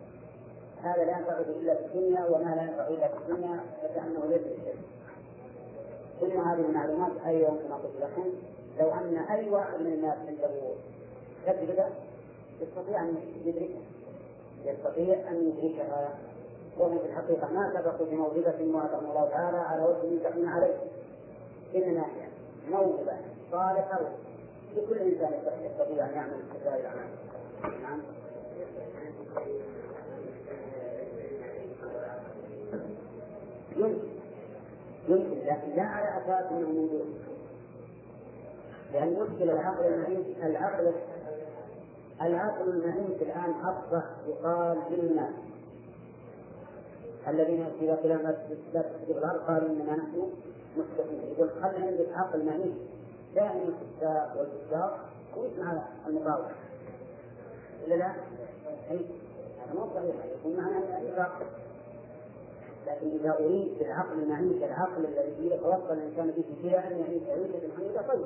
S1: هذا لا ينفع إلا في الدنيا وما لا ينفع إلا في الدنيا فكأنه ليس بشيء. ثم هذه المعلومات أيضا كما قلت لكم لو أن أي واحد من الناس عنده تجربة يستطيع أن يدركها يستطيع أن يدركها وهم في الحقيقة ما سبقوا بموهبة وعدهم الله تعالى على وجه يمتحن عليه. إنما هي موهبة صالحة لكل إنسان يستطيع أن يعمل هذه الأعمال نعم. يمكن. يمكن. لكن لا على أساس أنه موجود. لأن مشكلة العقل العقل العقل المعيش الآن أصبح يقال للناس الذين إذا قيل لا تسجد الأرض قالوا إننا نحن مستقيمون. يقول خلي عندك عقل معيش دائما الكتاب والكتاب ويسمع المقاومة. إلا لا؟ أي هذا مو صحيح. يكون معنى الإطلاق لكن إذا أريد بالعقل المعيشة العقل الذي يتوصل الإنسان به إلى أن يعيش عيشة حميدة طيب.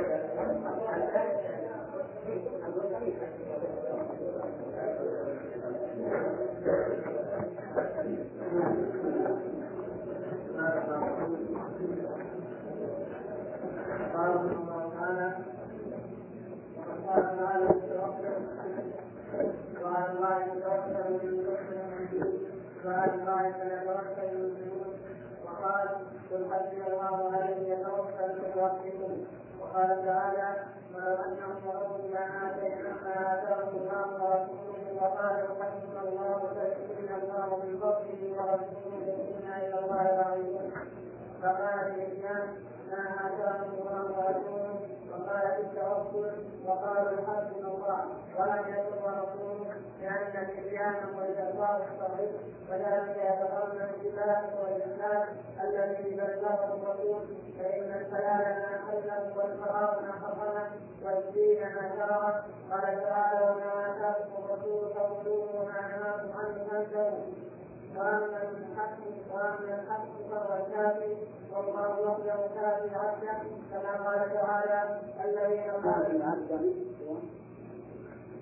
S2: قال الله تعالى وقال تعالى وعلى الله يتوكل من وعلى الله فليتوكل المسلمون وقال قل حسبي الله عليه يتوكل ربكم وقال تعالى ولو انهم يروا ما اتاهم الله ورسوله وقالوا حسبنا الله وسيؤتينا الله من فضله ورسوله أنا إلى الله راغبون فقال الانسان ما اتاهم الله ورسوله وقال بالتوكل وقالوا حسبنا الله ولم يكن ورسوله لأن الاتيان والاستغفار الصحيح وذلك يتضمن الكتاب والاسلام الذي بلغه الرسول فإن الحلال ما حله والحرام ما حرمه والدين ما شرعه قال تعالى وما آتاكم الرسول فخذوه وما نهاكم عنه فانتهوا. وأما الحق وأما الحق فهو الكافي والله وحده كافي عبده كما قال تعالى الذين
S1: كافي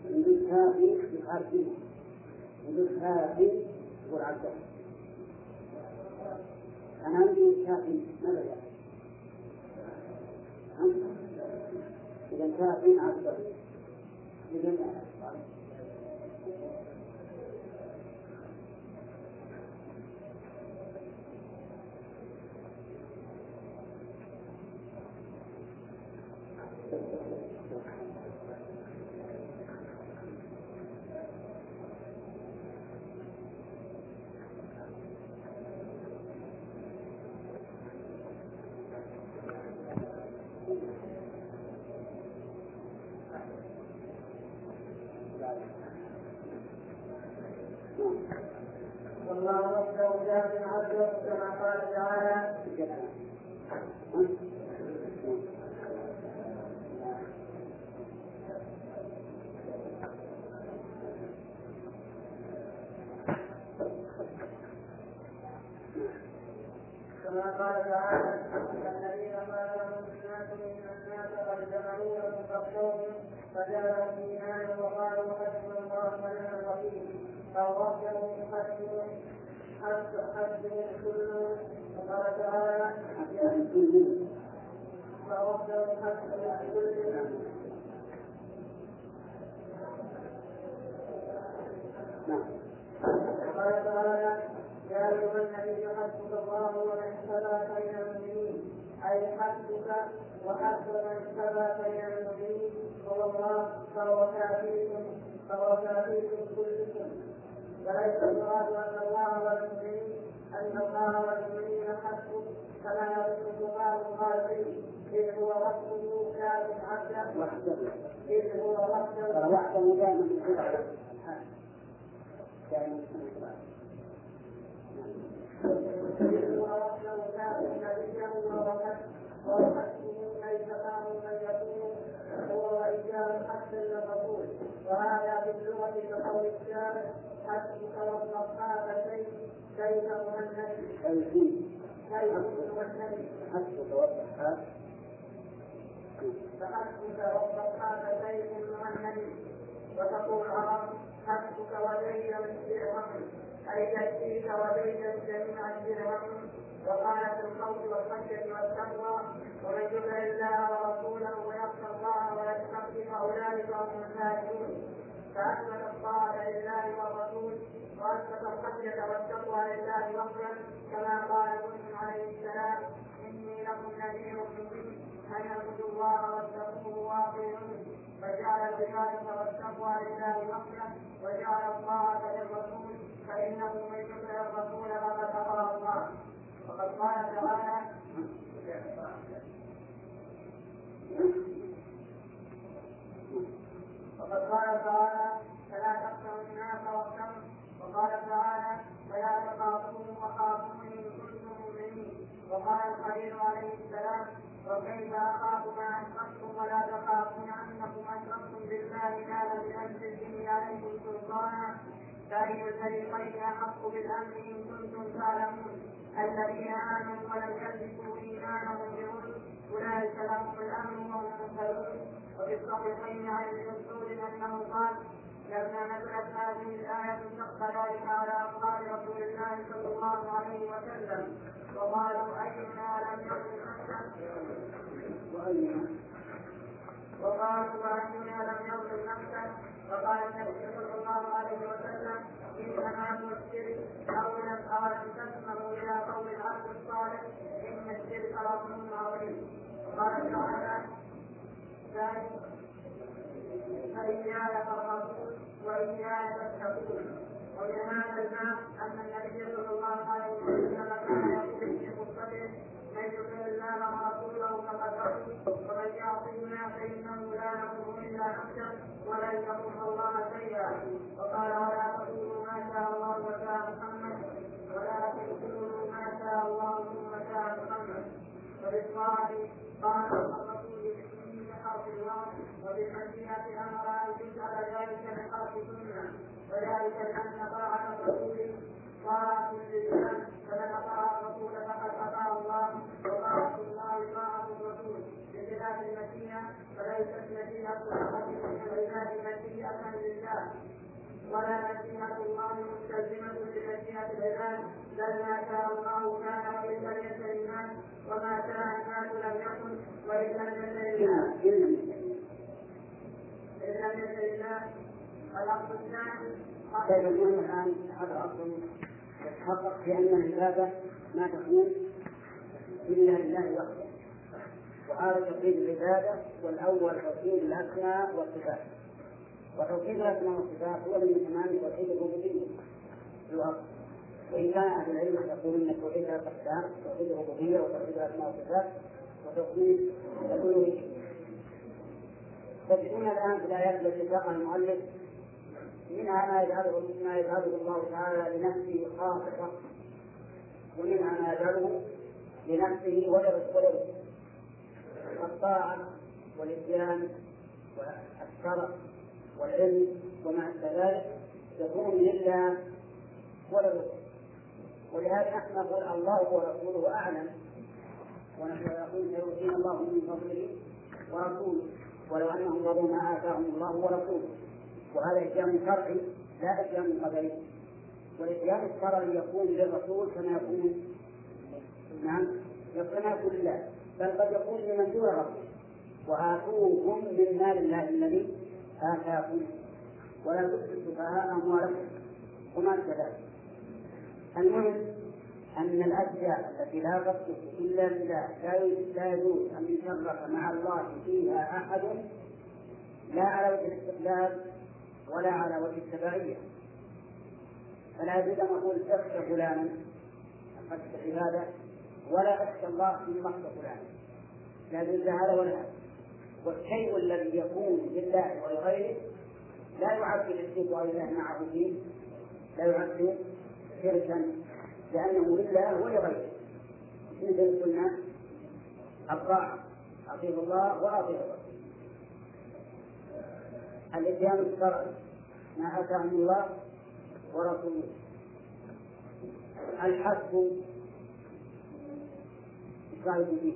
S1: يقول كافي يحاربه يقول يقول عبدا أنا عندي كافي ماذا يعني؟ إذا كافي عبدا إذا
S2: تعالى. كما قال تعالى الذين قال لهم الناس إن الناس قد جمعوا لكم فاخشوهم فزادهم ايمانا وقالوا حسبنا الله ونعم الوكيل أو ربهم حسبهم حسبهم كلهم وقال تعالى فوحدهم حسبهم كلهم وقال تعالى يا ايها النبي حسبك الله ومن اتبعك من المؤمنين اي حسبك وحسب من اتبعك من المؤمنين هو الله فهو كافيكم فهو كافيكم كلكم وليس المراد ان الله والمؤمنين أن الله والمؤمنين حسبك كما يرد بعض الخالقين إذ هو وحده كاف عبدا
S1: وحده
S2: إذ هو وحده
S1: وحده دائما
S2: إذ هو وحده كاف نبيا من يكون هو وإياه حتى الرسول وهذا في اللغة كقول الشاعر حسبك والصفاء شيء مهند
S1: الدين
S2: كيف مهند
S1: حسبك والضحاك
S2: فحسبك والصفاء شيء مهند وتقول العرب حسبك وزيد الدرهم أي يكفيك وزيد جميع الدرهم وقالت الخوف والخشية والتقوى ومن يطع الله ورسوله ويخشى الله ويتقي فأولئك هم الفائزون فأثبت الطاعة لله والرسول وأثبت الخشية والتقوى لله وحده كما قال نوح عليه السلام إني لكم نذير مبين أن اعبدوا الله واتقوه واطيعوه فجعل ذلك والتقوى لله وحده وجعل الطاعة للرسول فإنه من يطع الرسول فقد أطاع الله. وقد قال تعالى وقد قال تعالى فلا تخشوا الناس واخشوا وقال تعالى فلا تخافوهم وخافوني إن كنتم مؤمنين. وقال الخليل عليه السلام وكيف أخاف ما أشركتم ولا تخافون أنكم أشركتم بالله ما لم ينزل به عليكم سلطانا؟ فأي الفريقين أحق بالأمن إن كنتم تعلمون. الذين آمنوا ولم يلبسوا إيمانهم بظلم أولئك لهم الأمن وهم مهتدون وفي الصحيحين عن ابن مسعود أنه قال لما نزلت هذه الآية شق ذلك على أصحاب رسول الله صلى الله عليه وسلم. وقالوا أينا لم يظلم نفسه وقالوا وأينا لم يظلم نفسه وقال النبي صلى الله عليه وسلم إنما هو الشرك اولا اولم تسمعوا إلى قول العبد الصالح إن الشرك لظلم عظيم. وقال تعالى ذلك فإياي فارهبون وإياي فاتقون ومن هذا الباب أن النبي الله عليه وسلم كان يقول في خطبته من يطع الله ورسوله فقد ومن يعصيهما فإنه لا يضر إلا نفسه ولن يضر الله شيئا وقال ولا تقولوا ما شاء الله وشاء محمد ولكن قولوا ما شاء الله ثم شاء محمد وبالصالح قال أمر أن يجعل ذلك من حرف سنة وذلك لأن طاعة الرسول طاعة لله فمن الرسول فقد أطاع الله وطاعة الله طاعة الرسول بخلاف المشيئة فليست مشيئة أحد من العباد مشيئة لله ولا مشيئة الله مستلزمة لمشيئة العباد بل ما شاء الله كان وإن لم الناس وما شاء الناس لم يكن. وإن لم يشاء الله إن لم يشاء الله الأصل الثاني
S1: طيب الآن هذا أصل يتحقق في أن العبادة ما تكون إلا لله وحده وهذا توحيد العبادة والأول توحيد الأسماء والصفات وتوحيد الأسماء والصفات هو من تمام توحيد الربوبية في الأصل وإن كان أهل العلم يقولون أن توحيد ثلاث أقسام توحيد الربوبية وتوحيد الأسماء والصفات وتوحيد الألوهية تجدون الآن في الآيات التي ساقها المؤلف. منها ما يجعله ما يجعله الله تعالى لنفسه خاصة ومنها ما يجعله لنفسه ولا ولا الطاعة والإتيان والشرع والعلم أشبه ذلك يكون لله ولا ولهذا نحن نقول الله ورسوله أعلم. ونحن نقول سيؤتينا الله من فضله ورسوله. ولو أنهم رضوا ما آتاهم الله ورسوله. وهذا إتيان شرعي لا إتيان قدري. والإتيان الشرعي يكون للرسول كما يكون. نعم كما يكون لله. بل قد يكون لمن دون ربه. وآتوهم من مال الله الذي آتاكم. ولا تؤتوا السفهاء أموالكم. وما كذلك. المهم أن الأشياء التي لا تصلح إلا لله لا يجوز أن يشرك مع الله فيها أحد لا على وجه الاستقلال ولا على وجه التبعية. فلا يجوز أن أقول اخشى فلانا أخشى هذا ولا أخشى الله في مخشى فلان لا يجوز هذا ولا هذا. والشيء الذي يكون لله ولغيره لا يعد الشرك الله معه فيه لا يعد شركا لأنه لله ولغيره مثل قلنا الطاعة أطيعوا الله وأطيعوا الرسول. الإتيان الشرعي. ما أتاهم الله ورسوله. الحسب. الشاهد فيه.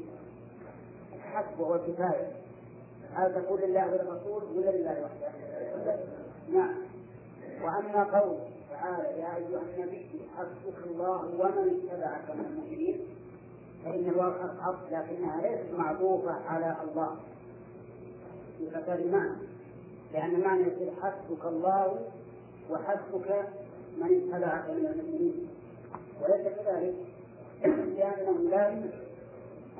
S1: الحسب هو الكفاية. هل تقول لله وللرسول ولا لله وحده؟ نعم. وأما قوله تعالى يا أيها النبي حسبك الله ومن اتبعك من المؤمنين فإن الواو حرف لكنها ليست معطوفة على الله. فساد المعنى. لأن المعنى يصير حسبك الله وحسبك من اتبعك من المؤمنين وليس كذلك. لأنه لا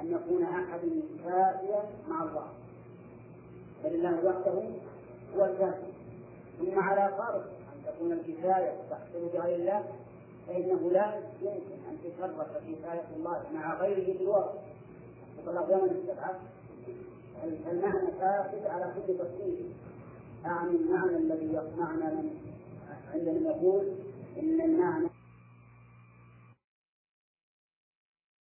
S1: أن يكون أحد كافيا مع الله. بل الله وحده هو الكافي. ثم على أن تكون الكفاية تحصل بغير الله فإنه لا يمكن أن تشرف كفاية الله مع غيره بالوقت وطلب من السبعة المعنى فاسد على كل تفصيل. أعني المعنى الذي يصنعنا من عندما يقول إن المعنى